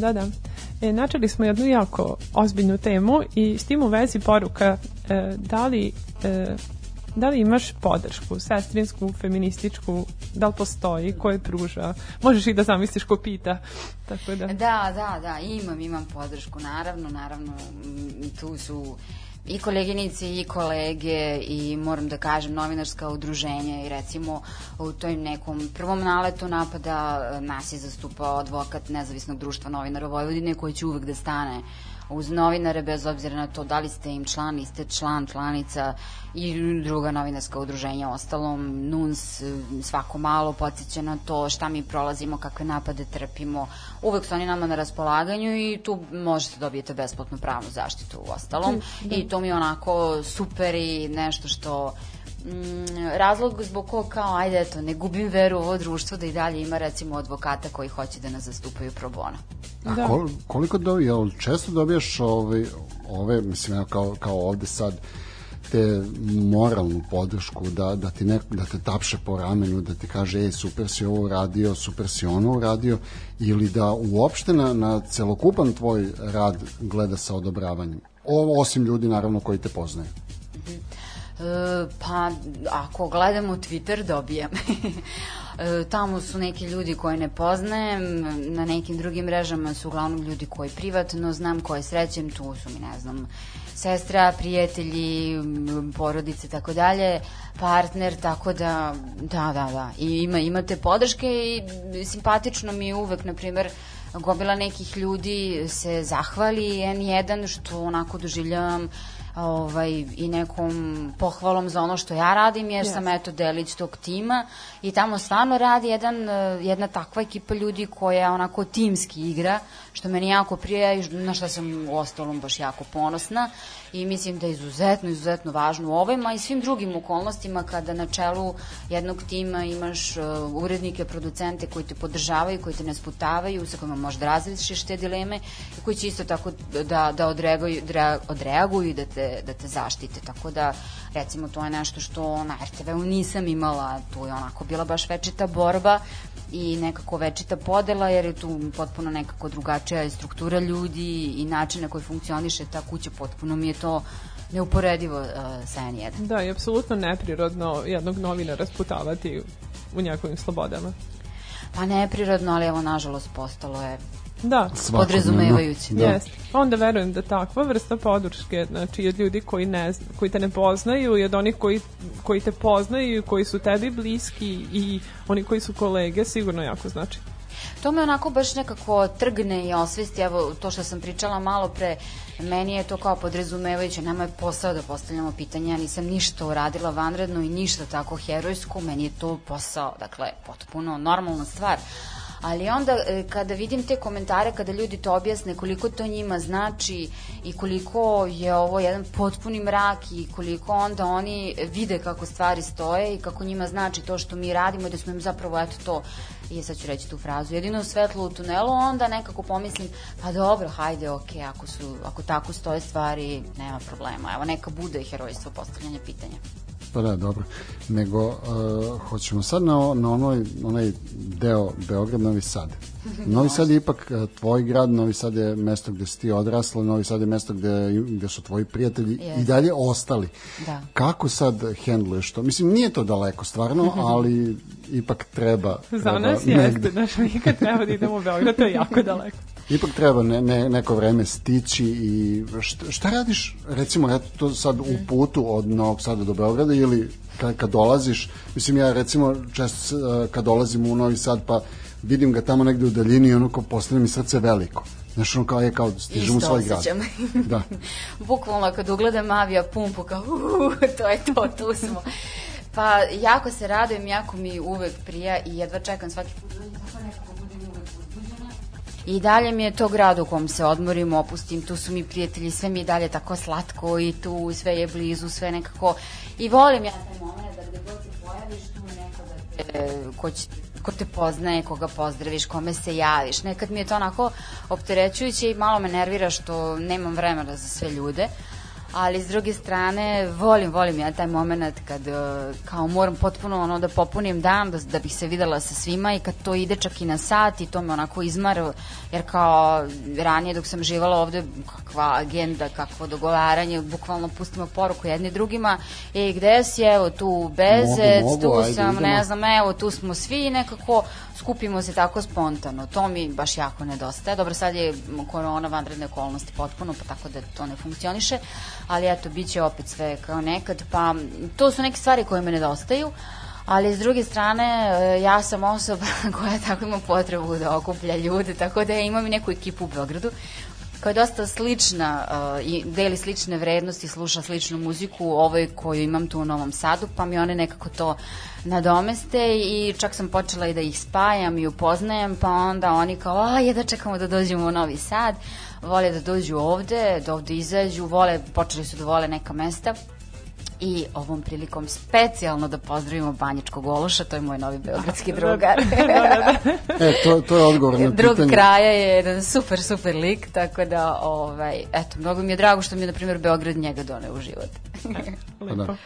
Da, da. E, načeli smo jednu jako ozbiljnu temu i s tim u vezi poruka e, da li e, da li imaš podršku, sestrinsku, feminističku, da li postoji, ko je pruža? Možeš i da zamisliš ko pita. Tako da. Da, da, da, imam, imam podršku, naravno, naravno, tu su i koleginice i kolege i moram da kažem novinarska udruženja i recimo u toj nekom prvom naletu napada e, nas je zastupao advokat nezavisnog društva novinara Vojvodine koji će uvek da stane uz novinare bez obzira na to da li ste im član, niste član, članica i druga novinarska udruženja ostalom NUNS svako malo podsjeća na to šta mi prolazimo, kakve napade trpimo. Uvek su oni nama na raspolaganju i tu možete dobijete besplatnu pravnu zaštitu u ostalom. I to mi je onako super i nešto što mm, razlog zbog kog kao, ajde eto, ne gubim veru u ovo društvo da i dalje ima recimo advokata koji hoće da nas zastupaju pro bono. A Da. kol, koliko dobi, jel često dobijaš ove, ove mislim, evo, kao, kao ovde sad, te moralnu podršku da, da, ti neko, da te tapše po ramenu, da ti kaže ej super si ovo uradio, super si ono uradio ili da uopšte na, na celokupan tvoj rad gleda sa odobravanjem. O, osim ljudi naravno koji te poznaju. E, pa, ako gledamo Twitter, dobijam. e, tamo su neki ljudi koje ne poznajem, na nekim drugim mrežama su uglavnom ljudi koji privatno znam, koje srećem, tu su mi, ne znam, sestra, prijatelji, porodice, tako dalje, partner, tako da, da, da, da. I ima, imate podrške i simpatično mi je uvek, na primer, gomila nekih ljudi se zahvali N1 što onako doživljavam ovaj, i nekom pohvalom za ono što ja radim, jer sam eto delić tog tima i tamo stvarno radi jedan, eh, jedna takva ekipa ljudi koja onako timski igra, što meni jako prija i na što sam u ostalom baš jako ponosna i mislim da je izuzetno, izuzetno važno u ovim, a i svim drugim okolnostima kada na čelu jednog tima imaš uh, urednike, producente koji te podržavaju, koji te ne sputavaju, sa kojima možda različiš te dileme i koji će isto tako da, da odreaguju, dra, odreaguju i da te, da te zaštite. Tako da, recimo, to je nešto što na RTV-u nisam imala, tu je onako bila baš večita borba i nekako večita podela, jer je tu potpuno nekako drugačija struktura ljudi i način na koji funkcioniše ta kuća, potpuno mi je to neuporedivo uh, sa N1. Da, i apsolutno neprirodno jednog novinara sputavati u njegovim slobodama. Pa neprirodno, ali evo, nažalost, postalo je Da, Svakodnevno. podrazumevajuće. Da. Jeste. Onda verujem da takva vrsta podrške, znači od ljudi koji, ne, zna- koji te ne poznaju i od onih koji, koji te poznaju i koji su tebi bliski i oni koji su kolege, sigurno jako znači. To me onako baš nekako trgne i osvesti, evo to što sam pričala malo pre, meni je to kao podrazumevajuće, nama je posao da postavljamo pitanja, ja nisam ništa uradila vanredno i ništa tako herojsko, meni je to posao, dakle, potpuno normalna stvar. Ali onda e, kada vidim te komentare, kada ljudi to objasne koliko to njima znači i koliko je ovo jedan potpuni mrak i koliko onda oni vide kako stvari stoje i kako njima znači to što mi radimo i da smo im zapravo eto to i sad ću reći tu frazu, jedino svetlo u tunelu, onda nekako pomislim, pa dobro, hajde, ok, ako, su, ako tako stoje stvari, nema problema. Evo, neka bude herojstvo postavljanja pitanja. Pa da, dobro. Nego, uh, hoćemo sad na, na onoj, onaj deo Beograd, Novi Sad. Novi Sad je ipak uh, tvoj grad, Novi Sad je mesto gde si ti odrasla, Novi Sad je mesto gde, gde su tvoji prijatelji Jeste. i dalje ostali. Da. Kako sad hendluješ to? Mislim, nije to daleko stvarno, ali ipak treba, Za nas negde. jeste, znaš, mi kad treba da idemo u Beograd, to je jako daleko. Ipak treba ne, ne, neko vreme stići i šta, šta radiš? Recimo eto to sad u putu od Novog Sada do Beograda ili kad, kad dolaziš? Mislim ja recimo često uh, kad dolazim u Novi Sad pa vidim ga tamo negde u daljini i ono kao postane mi srce veliko. Znaš ono kao je kao stižem u svoj grad. da. Bukvalno kad ugledam avija pumpu kao uh, to je to, tu smo. Pa jako se radujem, jako mi uvek prija i jedva čekam svaki put. I dalje mi je to grad u kom se odmorim, opustim, tu su mi prijatelji, sve mi je dalje tako slatko i tu sve je blizu, sve nekako. I volim ja taj moment da gde god se pojaviš, tu neko da te, ko, će, ko te poznaje, koga pozdraviš, kome se javiš. Nekad mi je to onako opterećujuće i malo me nervira što nemam vremena za sve ljude ali s druge strane volim, volim ja taj moment kad e, kao moram potpuno ono da popunim dan da, da bih se videla sa svima i kad to ide čak i na sat i to me onako izmara jer kao ranije dok sam živala ovde kakva agenda, kakvo dogovaranje bukvalno pustimo poruku jedni drugima i gde si, evo tu bezec, Mogu, mogu, tu ajde, sam, idemo. ne znam, evo tu smo svi i nekako skupimo se tako spontano. To mi baš jako nedostaje. Dobro, sad je korona, vanredne okolnosti potpuno, pa tako da to ne funkcioniše, ali eto, bit će opet sve kao nekad, pa to su neke stvari koje me nedostaju, ali s druge strane, e, ja sam osoba koja tako ima potrebu da okuplja ljude, tako da ja imam i neku ekipu u Beogradu, koja je dosta slična uh, i deli slične vrednosti, sluša sličnu muziku ovoj koju imam tu u Novom Sadu, pa mi one nekako to nadomeste i čak sam počela i da ih spajam i upoznajem, pa onda oni kao, a je da čekamo da dođemo u Novi Sad, vole da dođu ovde, da ovde izađu, vole, počeli su da vole neka mesta i ovom prilikom specijalno da pozdravimo Banjičkog Ološa, to je moj novi beogradski drugar. E, to, to je odgovor na Drug pitanje. kraja je jedan super, super lik, tako da, ovaj, eto, mnogo mi je drago što mi je, na primjer, Beograd njega doneo u život. Lepo. da.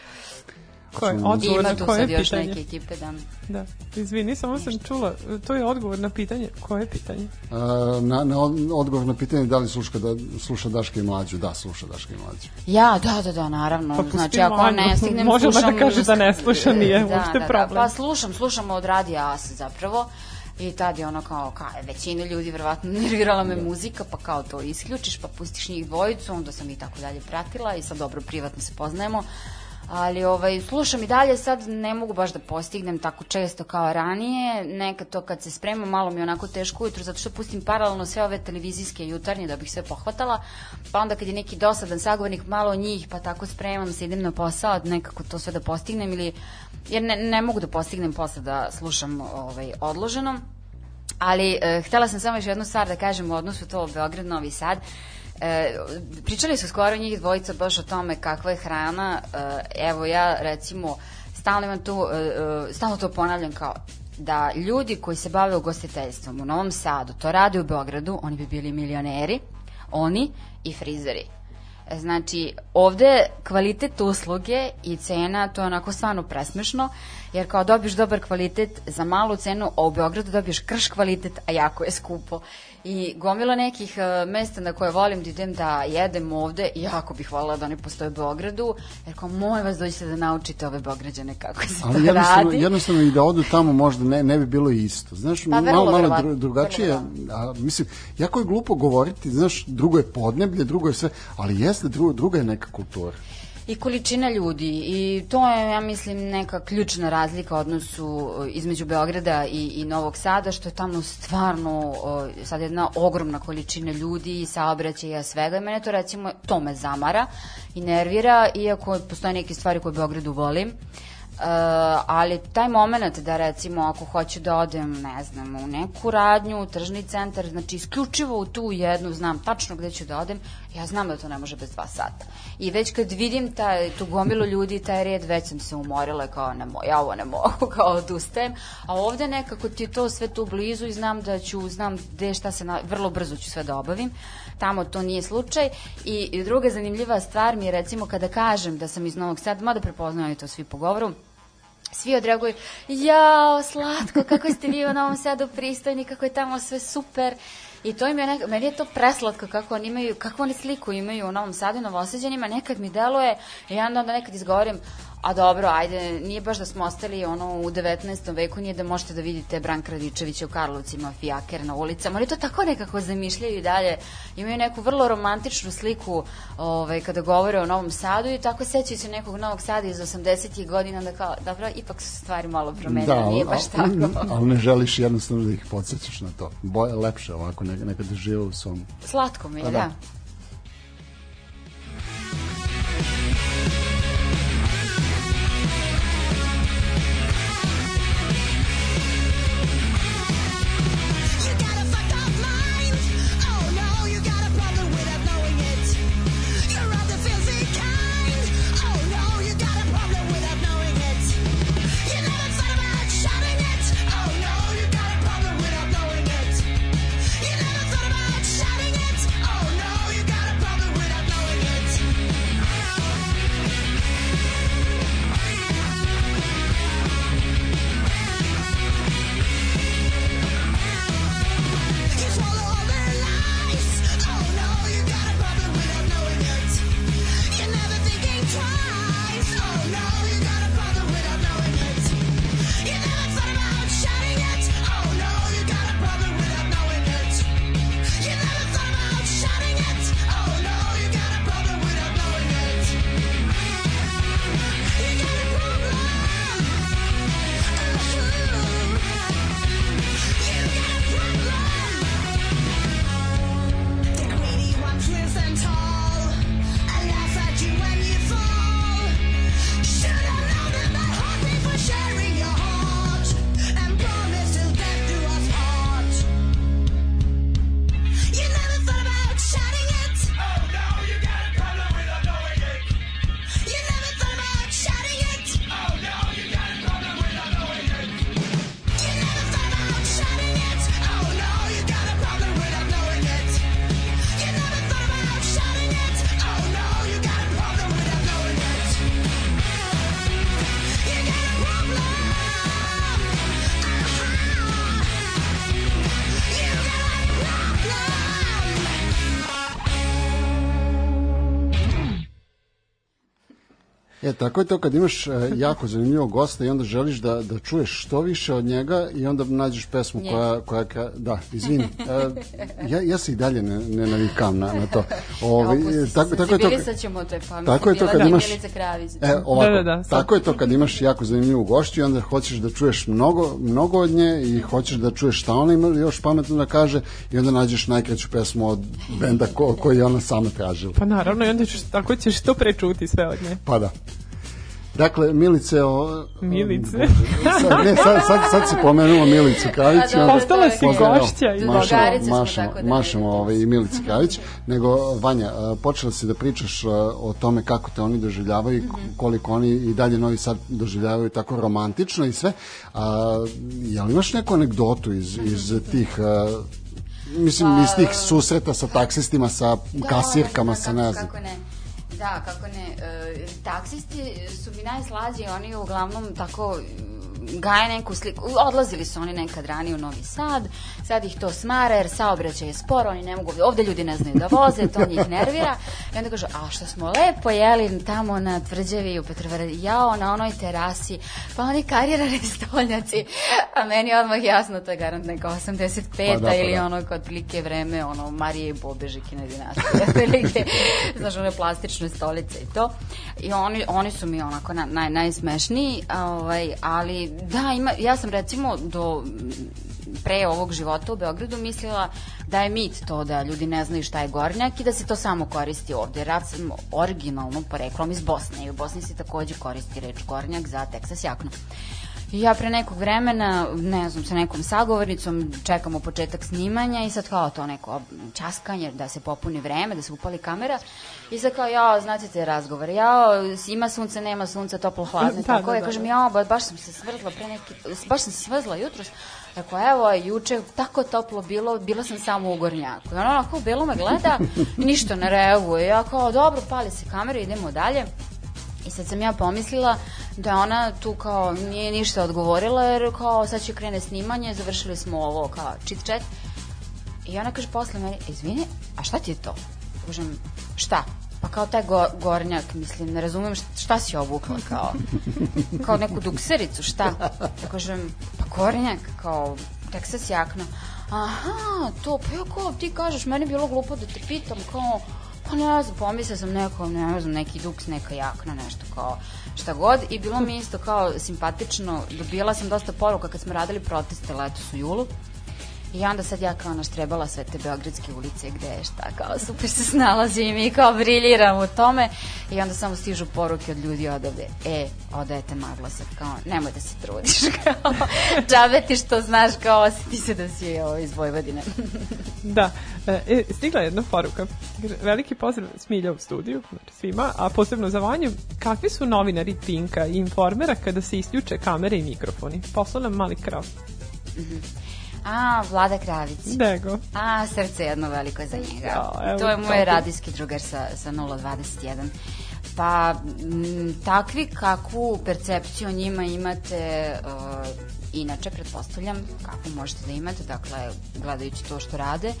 Koje, odgovor ima na tu koje sad još pitanje? neke ekipe, da. Da, izvini, samo sam čula, to je odgovor na pitanje. Koje pitanje? A, na, na od- odgovor na pitanje da li sluša, da, sluša Daške i Mlađu. Da, sluša Daške i Mlađu. Ja, da, da, da, naravno. Pa znači, ako Vanju. ne stignem, Može ona da slušam... kaže da ne sluša, nije da, uopšte da, problem. Da, pa slušam, slušam od radija As zapravo. I tad je ono kao, ka, većina ljudi verovatno nervirala me muzika, pa kao to isključiš, pa pustiš njih dvojicu, onda sam i tako dalje pratila i sad dobro privatno se poznajemo. Ali ovaj, slušam i dalje, sad ne mogu baš da postignem tako često kao ranije, nekad to kad se spremam malo mi je onako teško ujutru, zato što pustim paralelno sve ove televizijske jutarnje da bih sve pohvatala, pa onda kad je neki dosadan sagovornik, malo njih, pa tako spremam se, idem na posao, nekako to sve da postignem ili, jer ne, ne mogu da postignem posle da slušam ovaj, odloženo. Ali e, htela sam samo još jednu stvar da kažem u odnosu to Beograd, Novi Sad. E, pričali su skoro njih dvojica baš o tome kakva je hrana. E, evo ja recimo stalno imam tu, e, e, stalno to ponavljam kao da ljudi koji se bave ugostiteljstvom u Novom Sadu, to rade u Beogradu, oni bi bili milioneri, oni i frizeri. Znači, ovde kvalitet usluge i cena, to je onako stvarno presmešno, jer kao dobiješ dobar kvalitet za malu cenu, a u Beogradu dobiješ krš kvalitet, a jako je skupo. I gomila nekih e, mesta na koje volim da idem da jedem ovde, jako bih voljela da oni postoje u Beogradu, jer kao molim vas dođite da naučite ove Beograđane kako se Ali to jednostavno, radi. jednostavno i da odu tamo možda ne, ne bi bilo isto. Znaš, Pa, malo, malo dru, drugačije, a, mislim, jako je glupo govoriti, znaš, drugo je podneblje, drugo je sve, ali jeste, drugo, druga je neka kultura. I količina ljudi i to je, ja mislim, neka ključna razlika odnosu e, između Beograda i, i Novog Sada, što je tamo stvarno o, sad jedna ogromna količina ljudi i saobraćaja svega i mene to recimo, to me zamara i nervira, iako postoje neke stvari koje u Beogradu volim. Uh, ali taj moment da recimo ako hoću da odem, ne znam, u neku radnju, u tržni centar, znači isključivo u tu jednu, znam tačno gde ću da odem, ja znam da to ne može bez dva sata. I već kad vidim taj, tu gomilu ljudi, taj red, već sam se umorila kao ne mo, ja ovo ne mogu, kao odustajem. A ovde nekako ti je to sve tu blizu i znam da ću, znam gde šta se, na, vrlo brzo ću sve da obavim. Tamo to nije slučaj. I, i druga zanimljiva stvar mi je recimo kada kažem da sam iz Novog Sada, mada prepoznaju to svi po govoru, svi odreaguju, jao, slatko, kako ste vi u Novom Sadu pristojni, kako je tamo sve super. I to im je neka, meni je to preslatko kako oni imaju, kako oni sliku imaju u Novom Sadu i Novosađanima, nekad mi deluje, ja onda nekad izgovorim, a dobro, ajde, nije baš da smo ostali ono u 19. veku, nije da možete da vidite Branka Radičevića u Karlovcima, fijaker na ulicama, ali to tako nekako zamišljaju i dalje. Imaju neku vrlo romantičnu sliku ovaj, kada govore o Novom Sadu i tako sećaju se nekog Novog Sada iz 80. godina da kao, dobro, ipak su stvari malo promenile, Da, nije baš tako. ali ne želiš jednostavno da ih podsjećaš na to. Boje, lepše ovako, neka, neka da žive u svom... Slatko mi je, Pa da. da. Tako je to kad imaš e, jako zanimljivog gosta i onda želiš da, da čuješ što više od njega i onda nađeš pesmu koja, koja, ka- da, izvini, e, ja, ja se i dalje ne, ne navikam na, na to. Ovaj, se, tako, tako je to, pa tako je to kad imaš, e, ovako, Da, da, da, tako je to kad imaš jako zanimljivu gošću i onda hoćeš da čuješ mnogo, mnogo od nje i hoćeš da čuješ šta ona ima još pametno da kaže i onda nađeš najkraću pesmu od benda ko, koji je ona sama tražila. Pa naravno, i onda ćeš, tako ćeš to prečuti sve od nje. Pa da. Dakle, Milice... O, Milice. Sad, ne, sad, sad, sad si pomenuo Milicu Kravić. A, i dobro, onda- Postala si gošća i- mašemo, tako da mašemo ne ovaj, i Milici Kravić. Nego, Vanja, a, počela si da pričaš a, o tome kako te oni doživljavaju, i koliko oni i dalje Novi Sad doživljavaju tako romantično i sve. A, jel imaš neku anegdotu iz, iz tih... a, mislim, iz tih susreta sa taksistima, sa kasirkama, da, sa kako- ne znam. Kako ne. Da, kako ne. E, taksisti su mi najslađi, oni uglavnom tako gaje neku sliku. Odlazili su oni nekad ranije u Novi Sad, sad ih to smara jer saobraćaj je sporo, oni ne mogu, ovde ljudi ne znaju da voze, to njih nervira. I onda kažu, a što smo lepo jeli tamo na tvrđavi u Petrovaradinu, jao, na onoj terasi, pa oni karirani stolnjaci, a meni odmah jasno, to je garant neka 85 Pa da, pa ili da. ono kao otprilike vreme ono Marije i Bobežikine dinastije otprilike znaš one plastične stolice i to i oni, oni su mi onako na, naj, najsmešniji ovaj, ali da ima, ja sam recimo do pre ovog života u Beogradu mislila da je mit to da ljudi ne znaju šta je gornjak i da se to samo koristi ovde. Ja sam originalno poreklom iz Bosne i u Bosni se takođe koristi reč gornjak za Texas jaknu. I ja pre nekog vremena, ne znam, sa nekom sagovornicom čekamo početak snimanja i sad kao to neko časkanje da se popuni vreme, da se upali kamera i sad kao, ja, znate te razgovor, ja, ima sunce, nema sunca, toplo, hladno, Da, tako da, je, da, kažem, da. ja, ba, baš sam se svrzla pre neki, baš sam se svrzla jutros, Rekao, evo, juče tako toplo bilo, bila sam samo u gornjaku. I ona onako bilo me gleda ništa ne reaguje. Ja kao, dobro, pali se kamera, idemo dalje. I sad sam ja pomislila da ona tu kao nije ništa odgovorila jer kao sad će krene snimanje, završili smo ovo kao chit chat. I ona kaže posle meni, izvini, a šta ti je to? Kažem, šta? Pa kao taj go, gornjak, mislim, ne razumem šta, šta si obukla, kao, kao neku duksericu, šta? Ja kažem, pa gornjak, kao, Texas jakna. Aha, to, pa ja kao, ti kažeš, meni je bilo glupo da te pitam, kao, pa ne znam, pomislila sam neko, ne znam, neki duks, neka jakna, nešto kao, šta god. I bilo mi isto kao simpatično, dobila sam dosta poruka kad smo radili proteste letos u julu. I onda sad ja kao naštrebala sve te beogradske ulice gde je šta, kao super se snalazim i kao briljiram u tome. I onda samo stižu poruke od ljudi odavde, e, odajete magla sad, kao, nemoj da se trudiš, kao, džabe ti što znaš, kao, osjeti se da si ovo, iz Vojvodine. Da, e, stigla je jedna poruka. Veliki pozdrav Smilja u studiju, znači svima, a posebno za Vanju. Kakvi su novinari Pinka i informera kada se isključe kamere i mikrofoni? Poslao nam mali krav. A, Vlada Kravić. Dego. A, srce jedno veliko za njega. Ja, evo, to je moj tako. radijski drugar sa, sa 021. Pa, m, takvi kakvu percepciju o njima imate uh, inače, pretpostavljam, kako možete da imate, dakle, gledajući to što rade.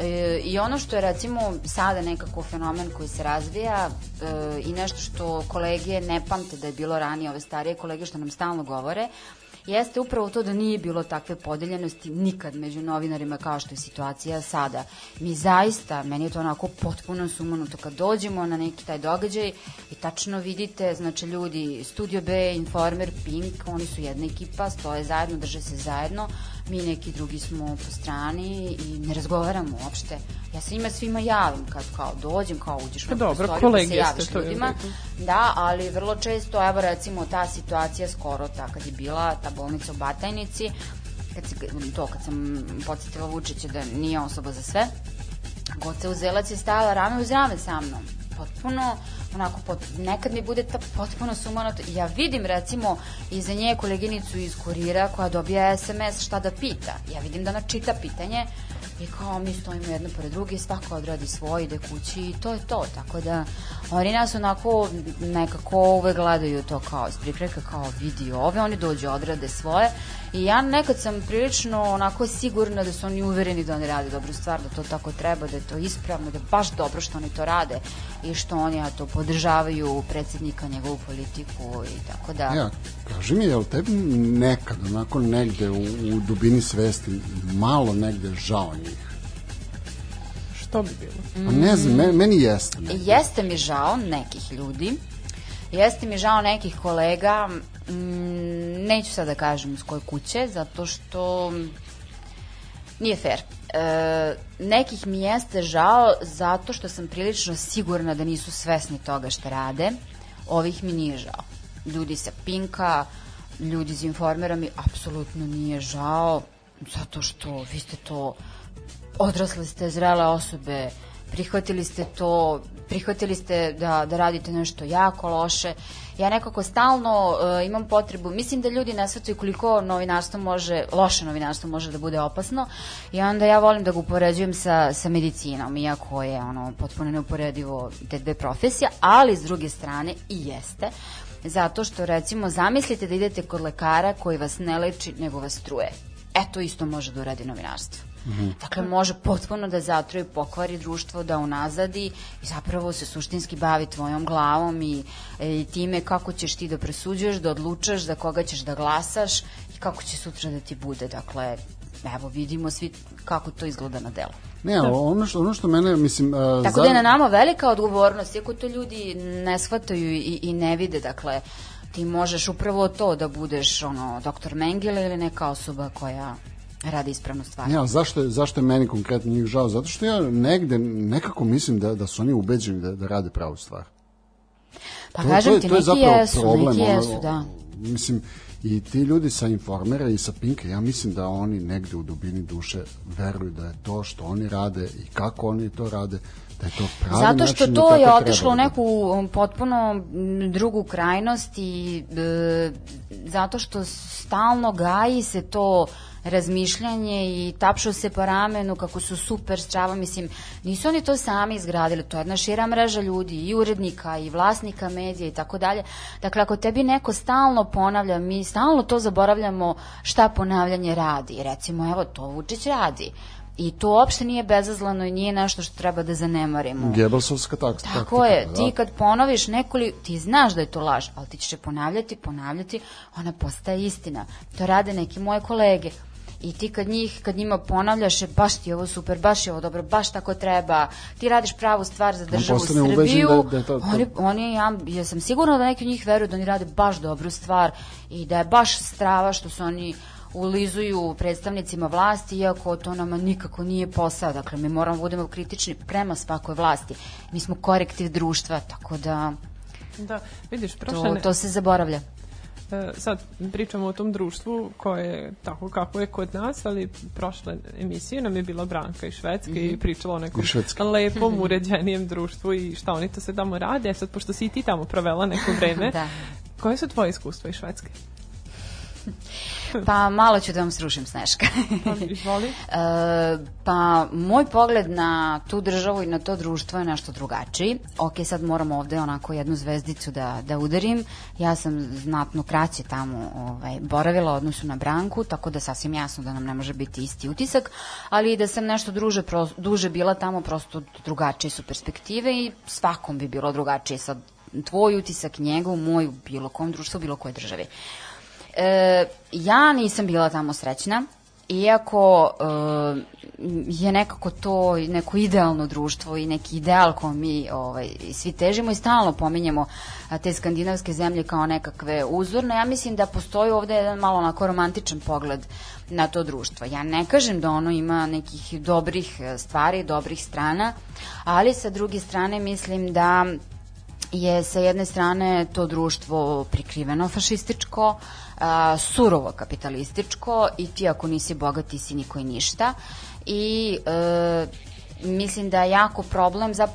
E, I ono što je, recimo, sada nekako fenomen koji se razvija e, i nešto što kolege ne pamte da je bilo ranije, ove starije kolege što nam stalno govore, jeste upravo to da nije bilo takve podeljenosti nikad među novinarima kao što je situacija sada. Mi zaista, meni je to onako potpuno sumanuto kad dođemo na neki taj događaj i tačno vidite, znači ljudi, Studio B, Informer, Pink, oni su jedna ekipa, stoje zajedno, drže se zajedno, mi neki drugi smo po strani i ne razgovaramo uopšte. Ja se njima svima javim kad kao dođem, kao uđeš Pa u dobro, prostoriju, pa se ste, javiš je u ljudima. redu. Da, ali vrlo često, evo recimo ta situacija skoro, ta kad je bila ta bolnica u Batajnici, kad se, to kad sam podsjetila Vučića da nije osoba za sve, Goca Uzelac je stajala rame uz rame sa mnom. Potpuno, onako, pot, nekad mi bude ta potpuno sumanuto. Ja vidim, recimo, iza nje koleginicu iz kurira koja dobija SMS šta da pita. Ja vidim da ona čita pitanje i kao mi stojimo jedna pored druge, svako odradi svoj, ide kući i to je to. Tako da, oni nas onako nekako uvek gledaju to kao iz prikreka, kao vidi ove, oni dođu, odrade svoje. I ja nekad sam prilično onako sigurna da su oni uvereni da oni rade dobru stvar, da to tako treba, da je to ispravno, da je baš dobro što oni to rade i što oni ja to podržavaju predsednika, njegovu politiku i tako da... Ja, kaži mi, je li tebi nekad, onako negde u, u dubini svesti, malo negde žao njih? Što bi bilo? Pa ne znam, meni, meni jeste. negde. Jeste mi žao nekih ljudi, jeste mi žao nekih kolega, mm, neću sad da kažem iz koje kuće, zato što nije fair. E, nekih mi jeste žao zato što sam prilično sigurna da nisu svesni toga što rade. Ovih mi nije žao. Ljudi sa Pinka, ljudi iz Informera mi apsolutno nije žao zato što vi ste to odrasle ste zrele osobe, prihvatili ste to, prihvatili ste da, da radite nešto jako loše. Ja nekako stalno uh, imam potrebu, mislim da ljudi ne shvataju koliko novinarstvo može, loše novinarstvo može da bude opasno i onda ja volim da ga upoređujem sa, sa medicinom, iako je ono potpuno neuporedivo te dve profesije, ali s druge strane i jeste, zato što recimo zamislite da idete kod lekara koji vas ne leči nego vas truje. E to isto može da uradi novinarstvo. Dakle, može potpuno da zatroji, pokvari društvo, da unazadi i zapravo se suštinski bavi tvojom glavom i, i time kako ćeš ti da presuđuješ, da odlučaš, za koga ćeš da glasaš i kako će sutra da ti bude. Dakle, evo, vidimo svi kako to izgleda na delu. Ne, ono što, ono što mene, mislim... Uh, Tako da je na nama velika odgovornost, iako to ljudi ne shvataju i, i ne vide, dakle, ti možeš upravo to da budeš ono, doktor Mengele ili neka osoba koja radi ispravnu stvar. Ja, zašto je, zašto je meni konkretno njih žao? Zato što ja negde nekako mislim da, da su oni ubeđeni da, da rade pravu stvar. Pa To- kažem to je- ti, to je neki jesu, problem, neki ono, jesu, da. Mislim, i ti ljudi sa Informera i sa Pinka, ja mislim da oni negde u dubini duše veruju da je to što oni rade i kako oni to rade, da je to pravi Zato što način i to je otišlo u da neku um, potpuno drugu krajnost i e, zato što stalno gaji se to razmišljanje i tapšu se po ramenu kako su super strava, mislim, nisu oni to sami izgradili, to je jedna šira mreža ljudi i urednika i vlasnika medija i tako dalje. Dakle, ako tebi neko stalno ponavlja, mi stalno to zaboravljamo šta ponavljanje radi. Recimo, evo, to Vučić radi. I to uopšte nije bezazlano i nije nešto što treba da zanemarimo. Gebelsovska tak, taktika. Tako je, da. ti kad ponoviš nekoli, ti znaš da je to laž, ali ti ćeš je ponavljati, ponavljati, ona postaje istina. To rade neki moje kolege. I ti kad njih, kad njima ponavljaš, je baš ti je ovo super, baš je ovo dobro, baš tako treba, ti radiš pravu stvar za državu Srbiju, da- da to- to- oni, oni, ja, ja sam sigurna da neki od njih veruju da oni rade baš dobru stvar i da je baš strava što su oni ulizuju predstavnicima vlasti, iako to nama nikako nije posao. Dakle, mi moramo da budemo kritični prema svakoj vlasti. Mi smo korektiv društva, tako da Da, vidiš, prošle, to, to se zaboravlja. E, sad pričamo o tom društvu koje je tako kako je kod nas, ali prošle emisije nam je bila Branka iz Švedske Mhm. i pričala o nekom lepom, uređenijem društvu i šta oni to se tamo rade. E sad, pošto si i ti tamo provela neko vreme, Da. koje su tvoje iskustva iz Švedske? Pa malo ću da vam srušim Sneška. Pa, Izvoli. E, pa moj pogled na tu državu i na to društvo je nešto drugačiji. Ok, sad moram ovde onako jednu zvezdicu da, da udarim. Ja sam znatno kraće tamo ovaj, boravila u odnosu na Branku, tako da sasvim jasno da nam ne može biti isti utisak, ali i da sam nešto druže, pro, duže bila tamo, prosto drugačije su perspektive i svakom bi bilo drugačije. Sad tvoj utisak, njegov, moj, bilo kom društvu, bilo koje državi. E, ja nisam bila tamo srećna, iako e, je nekako to neko idealno društvo i neki ideal kom mi ovaj, svi težimo i stalno pominjemo te skandinavske zemlje kao nekakve uzorne, ja mislim da postoji ovde jedan malo onako romantičan pogled na to društvo. Ja ne kažem da ono ima nekih dobrih e, stvari, dobrih strana, ali sa druge strane mislim da je sa jedne strane to društvo prikriveno fašističko, a, surovo kapitalističko i ti ako nisi bogat ti si niko i ništa. I e, mislim da je jako problem zap,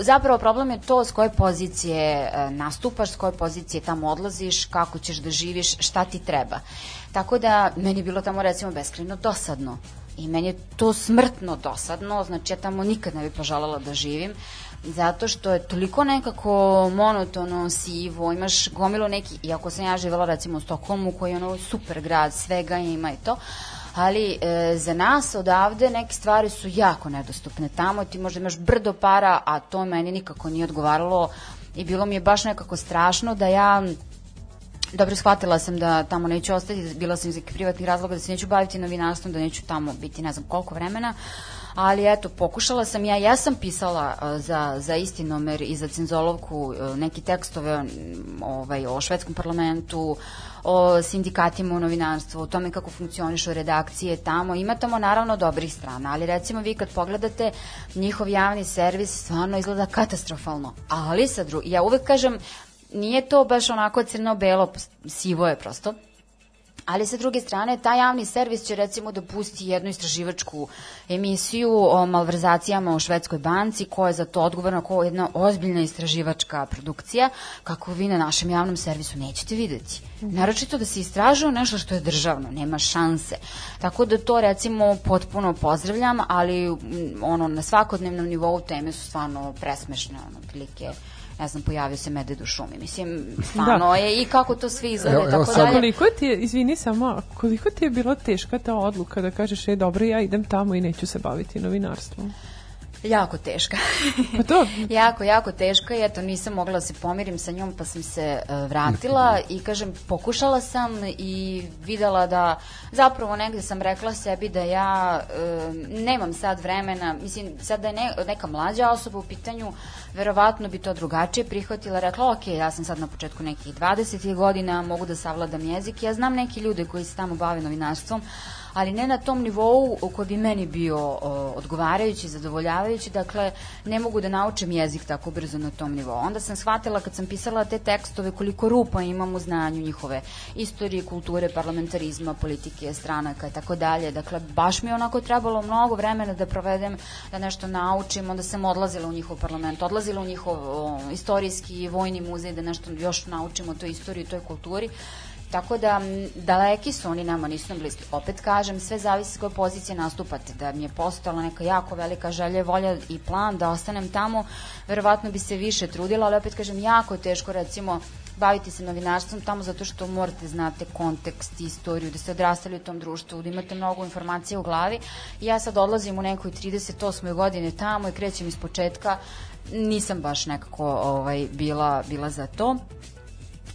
zapravo problem je to s koje pozicije e, nastupaš, s koje pozicije tamo odlaziš, kako ćeš da živiš, šta ti treba. Tako da meni je bilo tamo recimo beskrajno dosadno. I meni je to smrtno dosadno, znači ja tamo nikad ne bi poželjela da živim zato što je toliko nekako monotono, sivo, imaš gomilu neki, iako sam ja živjela recimo u Stokholmu koji je ono super grad, svega ima i to, ali e, za nas odavde neke stvari su jako nedostupne. Tamo ti možda imaš brdo para, a to meni nikako nije odgovaralo i bilo mi je baš nekako strašno da ja dobro shvatila sam da tamo neću ostati, bila sam iz nekih privatnih razloga da se neću baviti novinarstvom, da neću tamo biti ne znam koliko vremena, ali eto, pokušala sam, ja, ja sam pisala uh, za, za istinomer i za cenzolovku uh, neki tekstove ovaj, o švedskom parlamentu, o sindikatima u novinarstvu, o tome kako funkcionišu redakcije tamo. Ima tamo naravno dobrih strana, ali recimo vi kad pogledate njihov javni servis stvarno izgleda katastrofalno. Ali sa dru... ja uvek kažem nije to baš onako crno-belo, sivo je prosto. Ali sa druge strane, taj javni servis će recimo da pusti jednu istraživačku emisiju o malverzacijama u Švedskoj banci, koja je za to odgovorna kao jedna ozbiljna istraživačka produkcija, kako vi na našem javnom servisu nećete videti. Naročito da se istražuje nešto što je državno, nema šanse. Tako da to recimo potpuno pozdravljam, ali ono na svakodnevnom nivou teme su stvarno presmešne, ono, prilike ne znam, pojavio se medved u šumi. Mislim, stvarno Da. je i kako to svi izgleda Evo- evo tako sad- dalje. koliko ti je, izvini samo, koliko ti je bila teška ta odluka da kažeš, e, dobro, ja idem tamo i neću se baviti novinarstvom? Jako teška. Pa to, jako, jako teška i eto nisam mogla da se pomirim sa njom pa sam se uh, vratila i kažem pokušala sam i videla da zapravo negde sam rekla sebi da ja uh, nemam sad vremena, mislim sad da je ne, neka mlađa osoba u pitanju verovatno bi to drugačije prihvatila, rekla ok, ja sam sad na početku nekih 20 godina, mogu da savladam jezik, ja znam neki ljude koji se tamo bave novinarstvom, ali ne na tom nivou koji bi meni bio o, odgovarajući, zadovoljavajući, dakle ne mogu da naučim jezik tako brzo na tom nivou. Onda sam shvatila kad sam pisala te tekstove koliko rupa imam u znanju njihove istorije, kulture, parlamentarizma, politike, stranaka i tako dalje. Dakle, baš mi je onako trebalo mnogo vremena da provedem, da nešto naučim, onda sam odlazila u njihov parlament, odlazila u njihov o, istorijski vojni muzej da nešto još naučim o toj istoriji toj kulturi. Tako da, daleki su oni nama, nisu nam bliski. Opet kažem, sve zavisi s koje pozicije nastupate. Da mi je postala neka jako velika želja, volja i plan da ostanem tamo, verovatno bi se više trudila, ali opet kažem, jako je teško recimo baviti se novinarstvom tamo zato što morate znate kontekst, istoriju, da ste odrastali u tom društvu, da imate mnogo informacija u glavi. I ja sad odlazim u nekoj 38. godine tamo i krećem iz početka. Nisam baš nekako ovaj, bila, bila za to.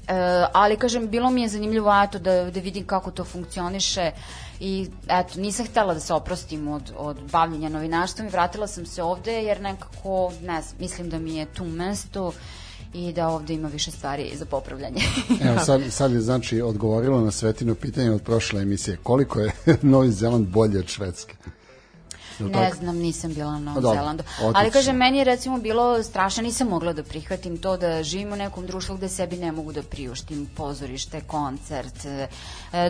E, ali kažem, bilo mi je zanimljivo eto, da, da vidim kako to funkcioniše i eto, nisam htela da se oprostim od, od bavljenja novinarstvom i vratila sam se ovde jer nekako, ne znam, mislim da mi je tu mesto i da ovde ima više stvari za popravljanje. Evo, sad, sad je znači odgovorilo na svetino pitanje od prošle emisije. Koliko je Novi Zeland bolje od Švedske? Ne tako? znam, nisam bila na Novom dobro, Zelandu. Ali kažem, meni je recimo bilo strašno, nisam mogla da prihvatim to da živim u nekom društvu gde sebi ne mogu da priuštim pozorište, koncert, e,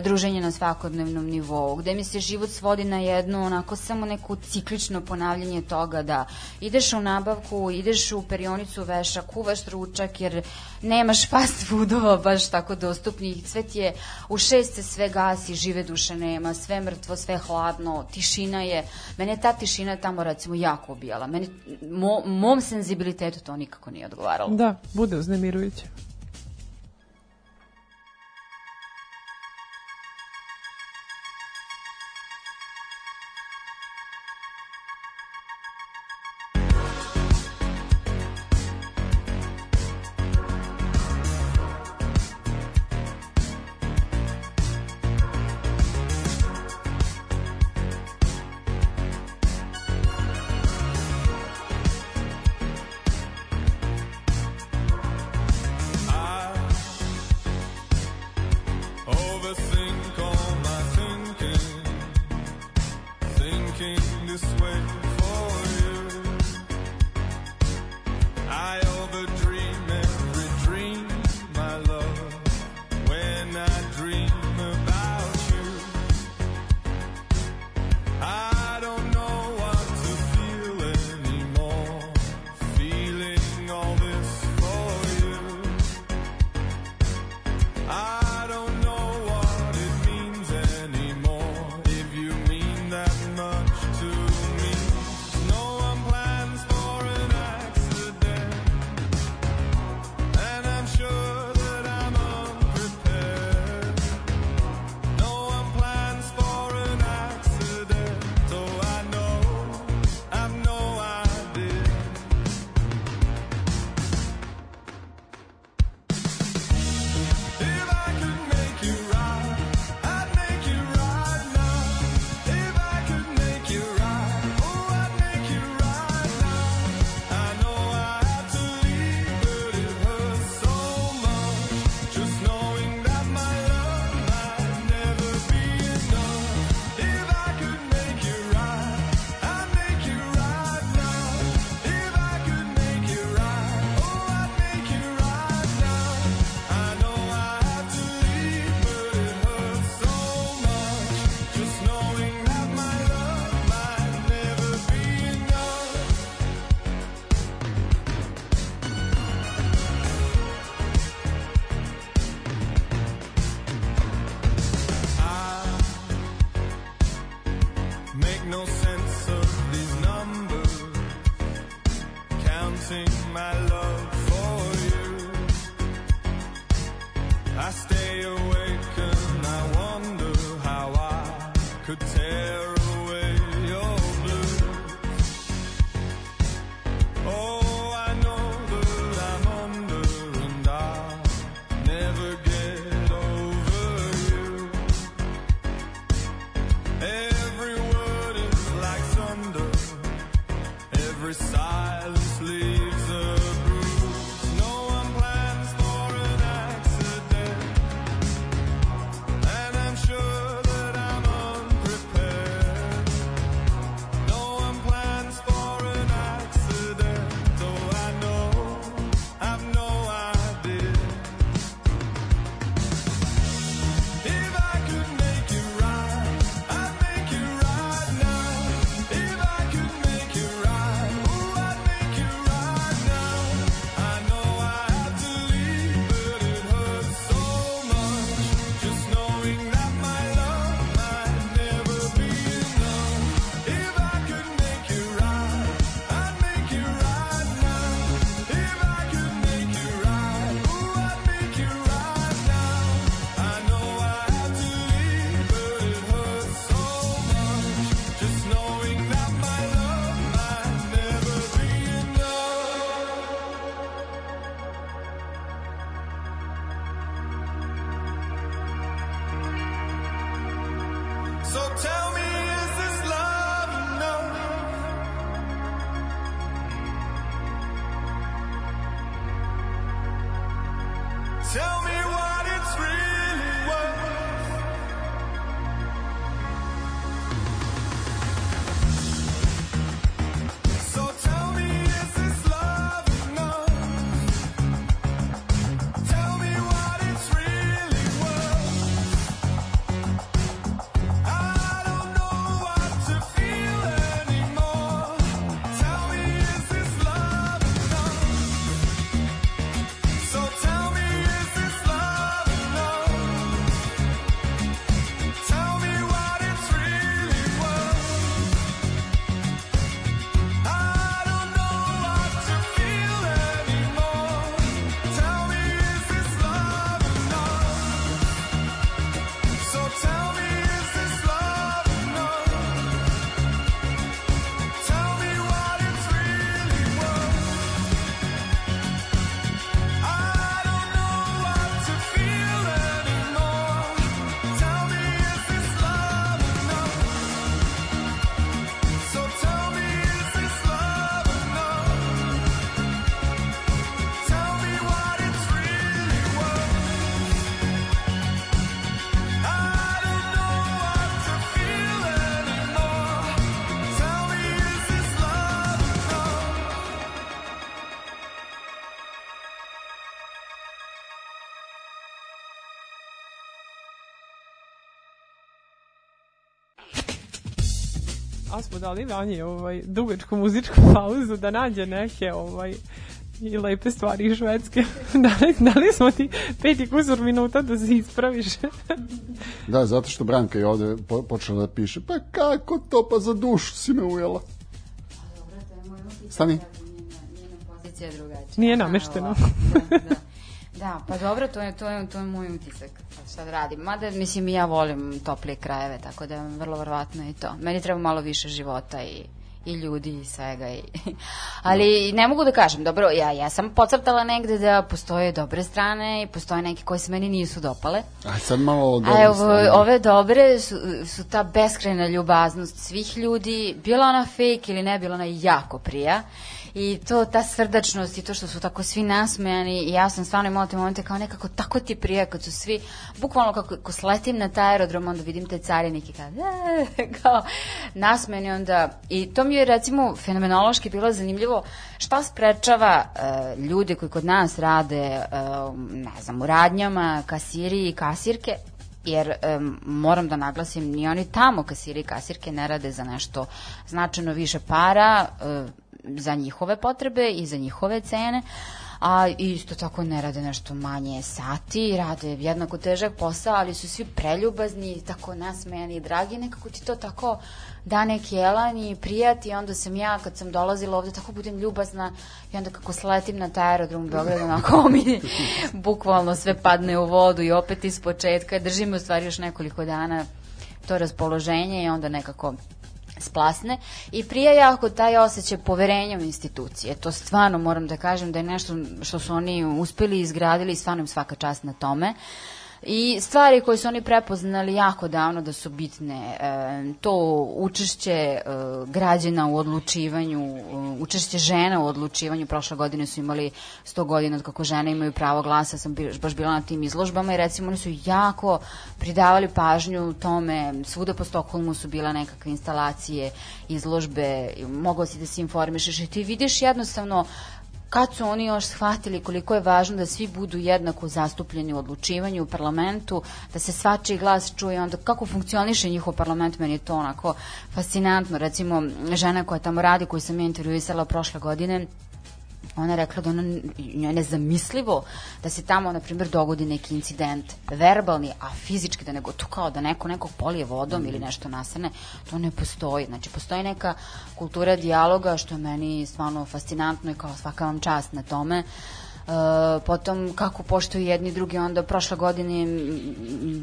druženje na svakodnevnom nivou, gde mi se život svodi na jedno onako samo neko ciklično ponavljanje toga da ideš u nabavku, ideš u perionicu veša, kuvaš ručak jer nemaš fast foodova baš tako dostupnih, sve ti je u šest se sve gasi, žive duše nema, sve mrtvo, sve hladno, tišina je, mene ta tišina tamo recimo jako obijala, meni, mo, mom senzibilitetu to nikako nije odgovaralo. da, bude uznemirujuće. I stay awake and I wonder how I could tear. Dali Vanji ovaj, dugačku muzičku pauzu da nađe neke ovaj, i lepe stvari iz Švedske. dali, dali smo ti pet i kusur minuta da se ispraviš. Da, zato što Branka je ovde po, počela da piše, pa kako to, pa za dušu si me ujela. Stani. Pozicija je drugačija. Nije namešteno. Da, da. Da, pa dobro, to je, to je, to je moj utisak. Pa Šta da radim? Mada, mislim, i ja volim toplije krajeve, tako da vrlo verovatno i to. Meni treba malo više života i i ljudi i svega. I... Ali ne mogu da kažem, dobro, ja, ja sam pocrtala negde da postoje dobre strane i postoje neke koje se meni nisu dopale. Aj, sad malo o A dobrim evo, stranama. ove dobre su, su ta beskrajna ljubaznost svih ljudi, bila ona fake ili ne, bila ona jako prija. I to, ta srdačnost i to što su tako svi nasmejani i ja sam stvarno imala te momente kao nekako tako ti prija kad su svi, bukvalno kako ko sletim na taj aerodrom, onda vidim te carinike kao, "E", kao nasmejani onda. I to mi je recimo fenomenološki bilo zanimljivo šta sprečava e, ljude koji kod nas rade, e, ne znam, u radnjama, kasiri i kasirke, jer em, moram da naglasim, ni oni tamo kasiri i kasirke ne rade za nešto značajno više para, e, za njihove potrebe i za njihove cene, a isto tako ne rade nešto manje sati, rade jednako težak posao, ali su svi preljubazni, tako nasmejani i dragi, nekako ti to tako da neki elan i prijati i onda sam ja kad sam dolazila ovde tako budem ljubazna i onda kako sletim na taj aerodrom u Beogradu onako mi bukvalno sve padne u vodu i opet iz početka. Držim u stvari još nekoliko dana to raspoloženje i onda nekako splasne i prije jako taj osjećaj poverenja u institucije. To stvarno moram da kažem da je nešto što su oni uspeli i izgradili i stvarno im svaka čast na tome. I stvari koje su oni prepoznali jako davno da su bitne, e, to učešće e, građana u odlučivanju, e, učešće žena u odlučivanju, prošle godine su imali 100 godina od kako žene imaju pravo glasa, sam bi- baš bila na tim izložbama i recimo oni su jako pridavali pažnju tome, svuda po Stokholmu su bila nekakve instalacije, izložbe, mogao si da se informišeš i ti vidiš jednostavno kad su oni još shvatili koliko je važno da svi budu jednako zastupljeni u odlučivanju u parlamentu, da se svačiji glas čuje, onda kako funkcioniše njihov parlament, meni je to onako fascinantno. Recimo, žena koja tamo radi, koju sam ja intervjuisala prošle godine, ona je rekla da ona, njoj je nezamislivo da se tamo, na primjer, dogodi neki incident, verbalni, a fizički da nego to kao da neko nekog polije vodom ili nešto nasrne, to ne postoji. Znači, postoji neka kultura dijaloga što je meni stvarno fascinantno i kao svaka vam čast na tome. E, potom kako poštuju jedni drugi onda prošle godine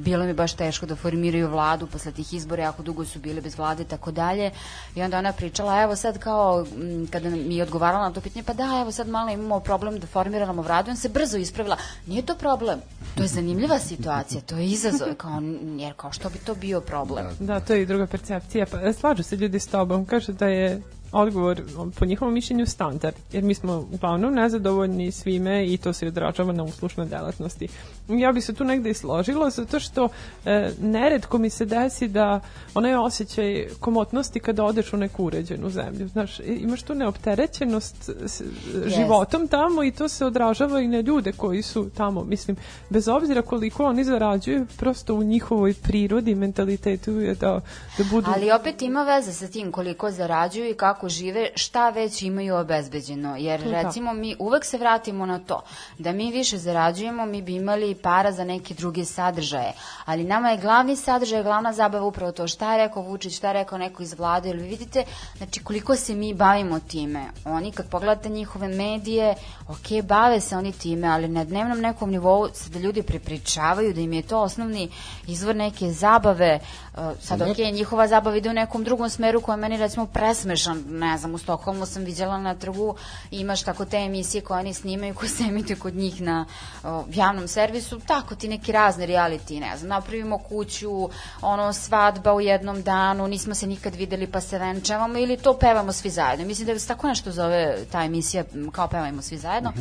bilo mi baš teško da formiraju vladu posle tih izbora jako dugo su bile bez vlade i tako dalje i onda ona pričala evo sad kao kada mi je odgovarala na to pitanje pa da evo sad malo imamo problem da formiramo vladu on se brzo ispravila nije to problem to je zanimljiva situacija to je izazov kao, jer kao što bi to bio problem Da, to je i druga percepcija. Pa, slažu se ljudi s tobom. Kažu da je odgovor po njihovom mišljenju standard, jer mi smo uglavnom nezadovoljni svime i to se odražava na uslušnoj delatnosti. Ja bi se tu negde i složila, zato što e, neredko mi se desi da onaj osjećaj komotnosti kada odeš u neku uređenu zemlju. Znaš, imaš tu neopterećenost s, životom tamo i to se odražava i na ljude koji su tamo. Mislim, bez obzira koliko oni zarađuju, prosto u njihovoj prirodi, mentalitetu je da, da budu... Ali opet ima veze sa tim koliko zarađuju i kako žive, šta već imaju obezbeđeno. Jer recimo mi uvek se vratimo na to da mi više zarađujemo, mi bi imali para za neke druge sadržaje. Ali nama je glavni sadržaj, glavna zabava upravo to šta je rekao Vučić, šta je rekao neko iz vlade. Jer vi vidite znači, koliko se mi bavimo time. Oni kad pogledate njihove medije, ok, bave se oni time, ali na dnevnom nekom nivou se da ljudi prepričavaju da im je to osnovni izvor neke zabave. Uh, sad, ok, njihova zabava ide u nekom drugom smeru koja je meni recimo presmešan. Ne znam, u Stokholmu sam vidjela na trgu imaš tako te emisije koje oni snimaju, koje se emituju kod njih na o, javnom servisu, tako ti neki razni reality, ne znam, napravimo kuću, ono, svadba u jednom danu, nismo se nikad videli pa se venčavamo ili to pevamo svi zajedno. Mislim da se tako nešto zove ta emisija, kao pevajmo svi zajedno.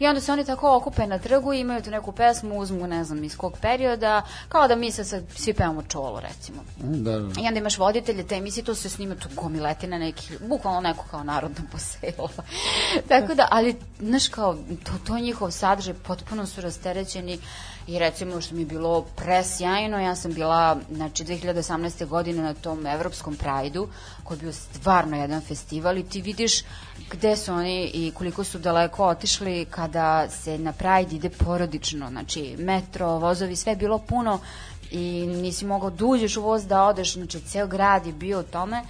I onda se oni tako okupe na trgu i imaju tu neku pesmu, uzmu ne znam iz kog perioda, kao da mi sad, sad svi pevamo čolo recimo. Da, da. I onda imaš voditelje te emisije, to se snima tu gomiletina nekih, bukvalno neko kao narodno poselo. Tako da, ali, znaš kao, to, to njihov sadržaj, potpuno su rasterećeni i recimo što mi je bilo presjajno, ja sam bila, znači, 2018. godine na tom evropskom prajdu, koji je bio stvarno jedan festival i ti vidiš gde su oni i koliko su daleko otišli kada se na Pride ide porodično, znači metro, vozovi, sve je bilo puno i nisi mogao da uđeš u voz da odeš, znači ceo grad je bio u tome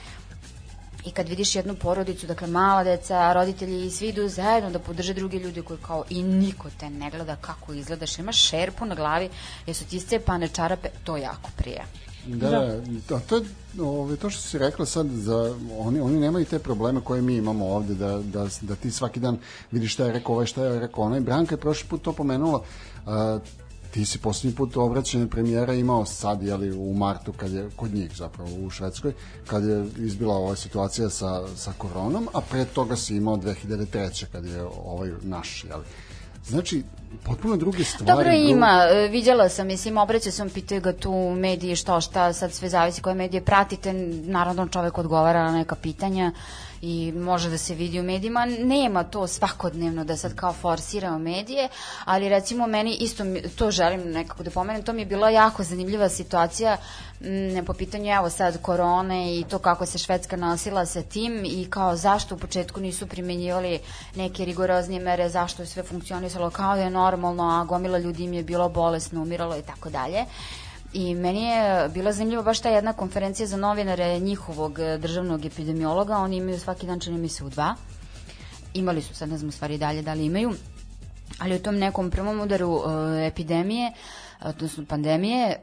i kad vidiš jednu porodicu, dakle mala deca, roditelji i svi idu zajedno da podrže druge ljude koji kao i niko te ne gleda kako izgledaš, imaš šerpu na glavi, jesu ti pane čarape, to jako prije. Da, da. A to je ove, to što si rekla sad, za, oni, oni nemaju te probleme koje mi imamo ovde, da, da, da ti svaki dan vidiš šta je rekao ovaj, šta je rekao onaj. Branka je prošli put to pomenula, a, ti si poslednji put obraćanje premijera imao sad, jeli, u martu, kad je, kod njih zapravo, u Švedskoj, kad je izbila ova situacija sa, sa koronom, a pre toga si imao 2003. kad je ovaj naš, jeli. Znači, potpuno druge stvari. Dobro ima, e, viđala sam, mislim, obraća sam, pitaju ga tu mediji što šta, sad sve zavisi koje medije pratite, naravno čovek odgovara na neka pitanja i može da se vidi u medijima, nema to svakodnevno da sad kao forsiramo medije, ali recimo meni isto, to želim nekako da pomenem, to mi je bila jako zanimljiva situacija m, po pitanju evo sad korone i to kako se Švedska nosila sa tim i kao zašto u početku nisu primenjivali neke rigoroznije mere, zašto je sve funkcionisalo kao da je normalno, a gomila ljudi im je bilo bolesno, umiralo i tako dalje. I meni je bila zanimljiva baš ta jedna konferencija za novinare njihovog eh, državnog epidemiologa, oni imaju svaki dan čini mi se u dva. Imali su, sad ne znam u stvari dalje da li imaju, ali u tom nekom prvom udaru e, epidemije odnosno pandemije e,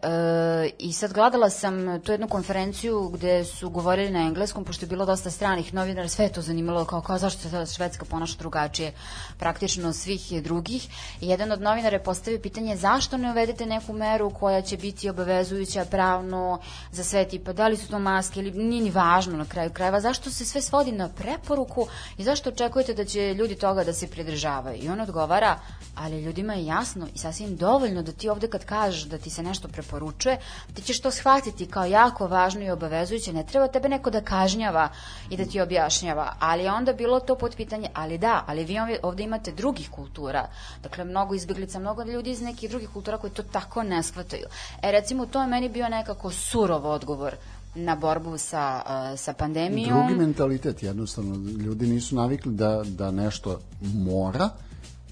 i sad gledala sam tu jednu konferenciju gde su govorili na engleskom pošto je bilo dosta stranih novinara, sve je to zanimalo kao, kao zašto se Švedska ponaša drugačije praktično svih drugih. I jedan od novinara je postavio pitanje zašto ne uvedete neku meru koja će biti obavezujuća pravno za sve tipa, da li su to maske ili nije ni važno na kraju krajeva, zašto se sve svodi na preporuku i zašto očekujete da će ljudi toga da se pridržavaju? I on odgovara, ali ljudima je jasno i sasvim dovoljno da ti ovde kad kažeš da ti se nešto preporučuje, ti ćeš to shvatiti kao jako važno i obavezujuće, ne treba tebe neko da kažnjava i da ti objašnjava, ali onda bilo to pod pitanje, ali da, ali vi ovde imate drugih kultura, dakle mnogo izbjeglica, mnogo ljudi iz nekih drugih kultura koji to tako ne shvataju. E recimo to je meni bio nekako surov odgovor na borbu sa, uh, sa pandemijom. Drugi mentalitet, jednostavno, ljudi nisu navikli da, da nešto mora,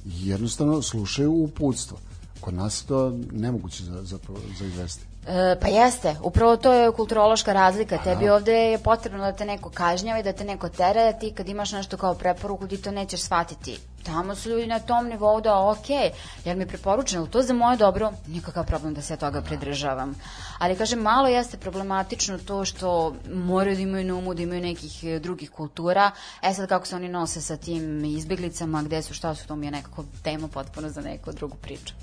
jednostavno slušaju uputstvo. Kod nas to nemoguće za, za, za izvesti. E, pa jeste, upravo to je kulturološka razlika. Tebi ovde je potrebno da te neko kažnjava i da te neko tera, da ti kad imaš nešto kao preporuku ti to nećeš shvatiti. Tamo su ljudi na tom nivou da ok, jer mi je preporučeno, ali to za moje dobro, nikakav problem da se ja toga pridržavam. Ali kažem, malo jeste problematično to što moraju da imaju na umu da imaju nekih e, drugih kultura. E sad kako se oni nose sa tim izbjeglicama, gde su, šta su, to mi je nekako tema potpuno za neku drugu priču.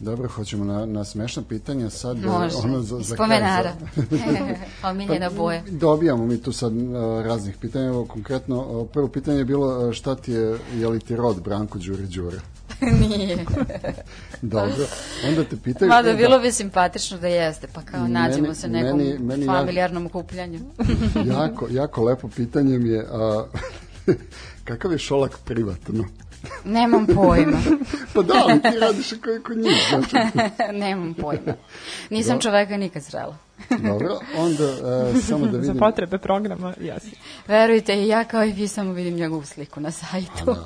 Dobro, hoćemo na, na smešna pitanja sad. Može, ono za, za spomenara. Omiljena boja. Dobijamo mi tu sad uh, raznih pitanja. Evo, konkretno, uh, prvo pitanje je bilo šta ti je, je li ti rod Branko Đuri Đura? Nije. Dobro. Onda te pitaju... Mada e, da, bilo bi simpatično da jeste, pa kao Meni- nađemo se nekom meni- meni ja- familijarnom okupljanju. jako, jako lepo pitanje mi je a, kakav je šolak privatno? Nemam pojma. Pa da, ali ti radiš koji kod njih, znači. Nemam pojma. Nisam čoveka nikad srela. Dobro, onda uh, samo da Za vidim. potrebe programa, jesi. Verujte, i ja kao i vi samo vidim njegovu sliku na sajtu.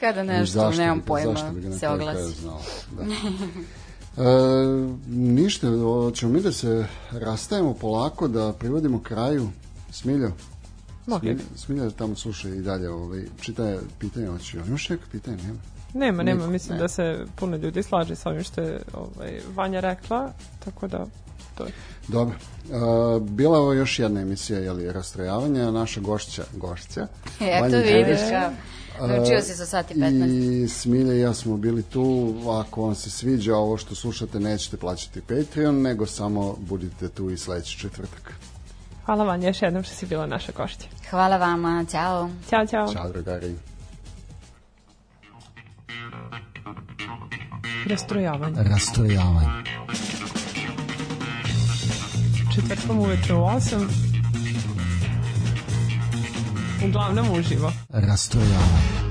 Kada nešto, Zašto nemam pojma, zašto bi ga se oglasi. znao, Da. E, ništa, ćemo mi da se rastajemo polako, da privodimo kraju. Smiljo. Smilja, Smilja tamo sluša i dalje, ovaj, čita pitanje, hoće, imaš neka pitanje, nema? Nema, nema, Niko, mislim ne. da se puno ljudi slaže sa ovim što je ovaj, Vanja rekla, tako da to je. Dobro. Uh, bila je ovo još jedna emisija, jeli, rastrojavanja, naša gošća, gošća. Eto Vanja vidiš kao. Naučio si sa sati 15. I Smilja i ja smo bili tu. Ako vam se sviđa ovo što slušate, nećete plaćati Patreon, nego samo budite tu i sledeći četvrtak. Hvala Vanja još jednom što si bila naša gošća. Hvala vama, ćao. Ćao, ćao. Ćao, drugari. Rastrojavanje. rastrojavanje, Četvrtkom uveče u 8. Uglavnom uživo. rastrojavanje.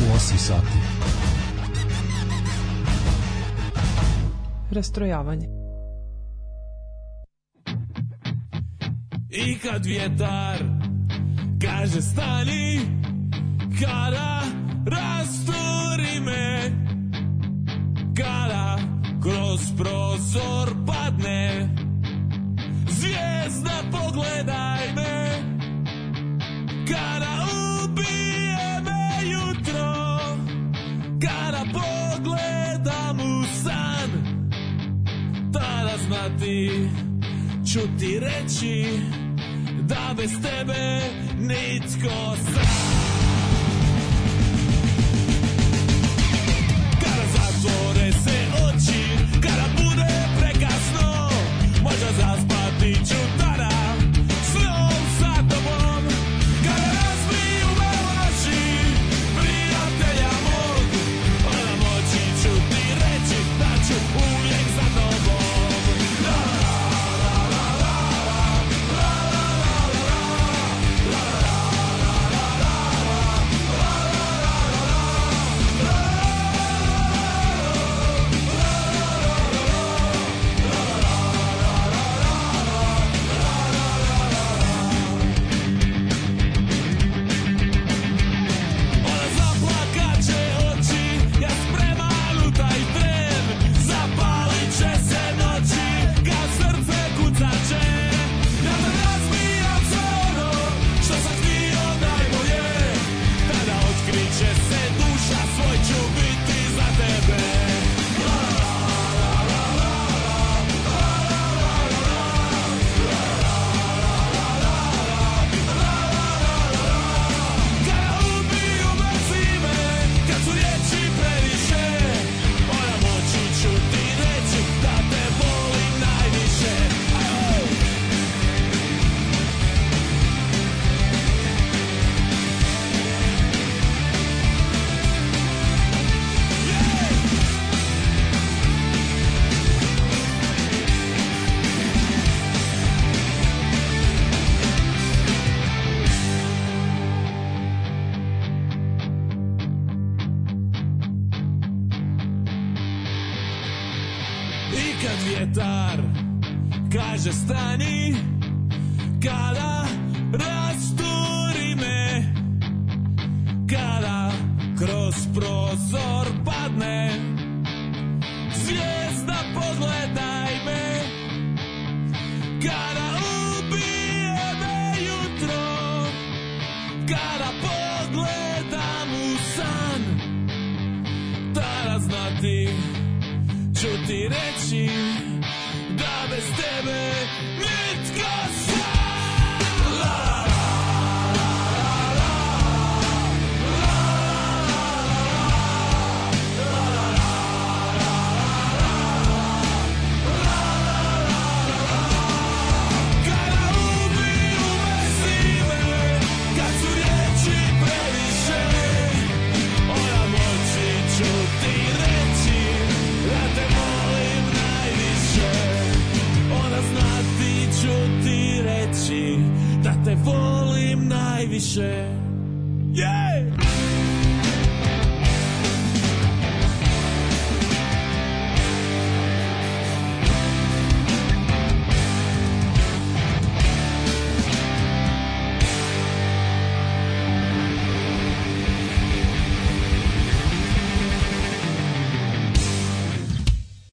U 8 sati. Rastrojavanje. I kad vjetar kaže stani Kada rasturi me Kada kroz prozor padne Zvijezda pogledaj me Kada ubije ću ti reći da bez tebe nitko sam. Kada zatvore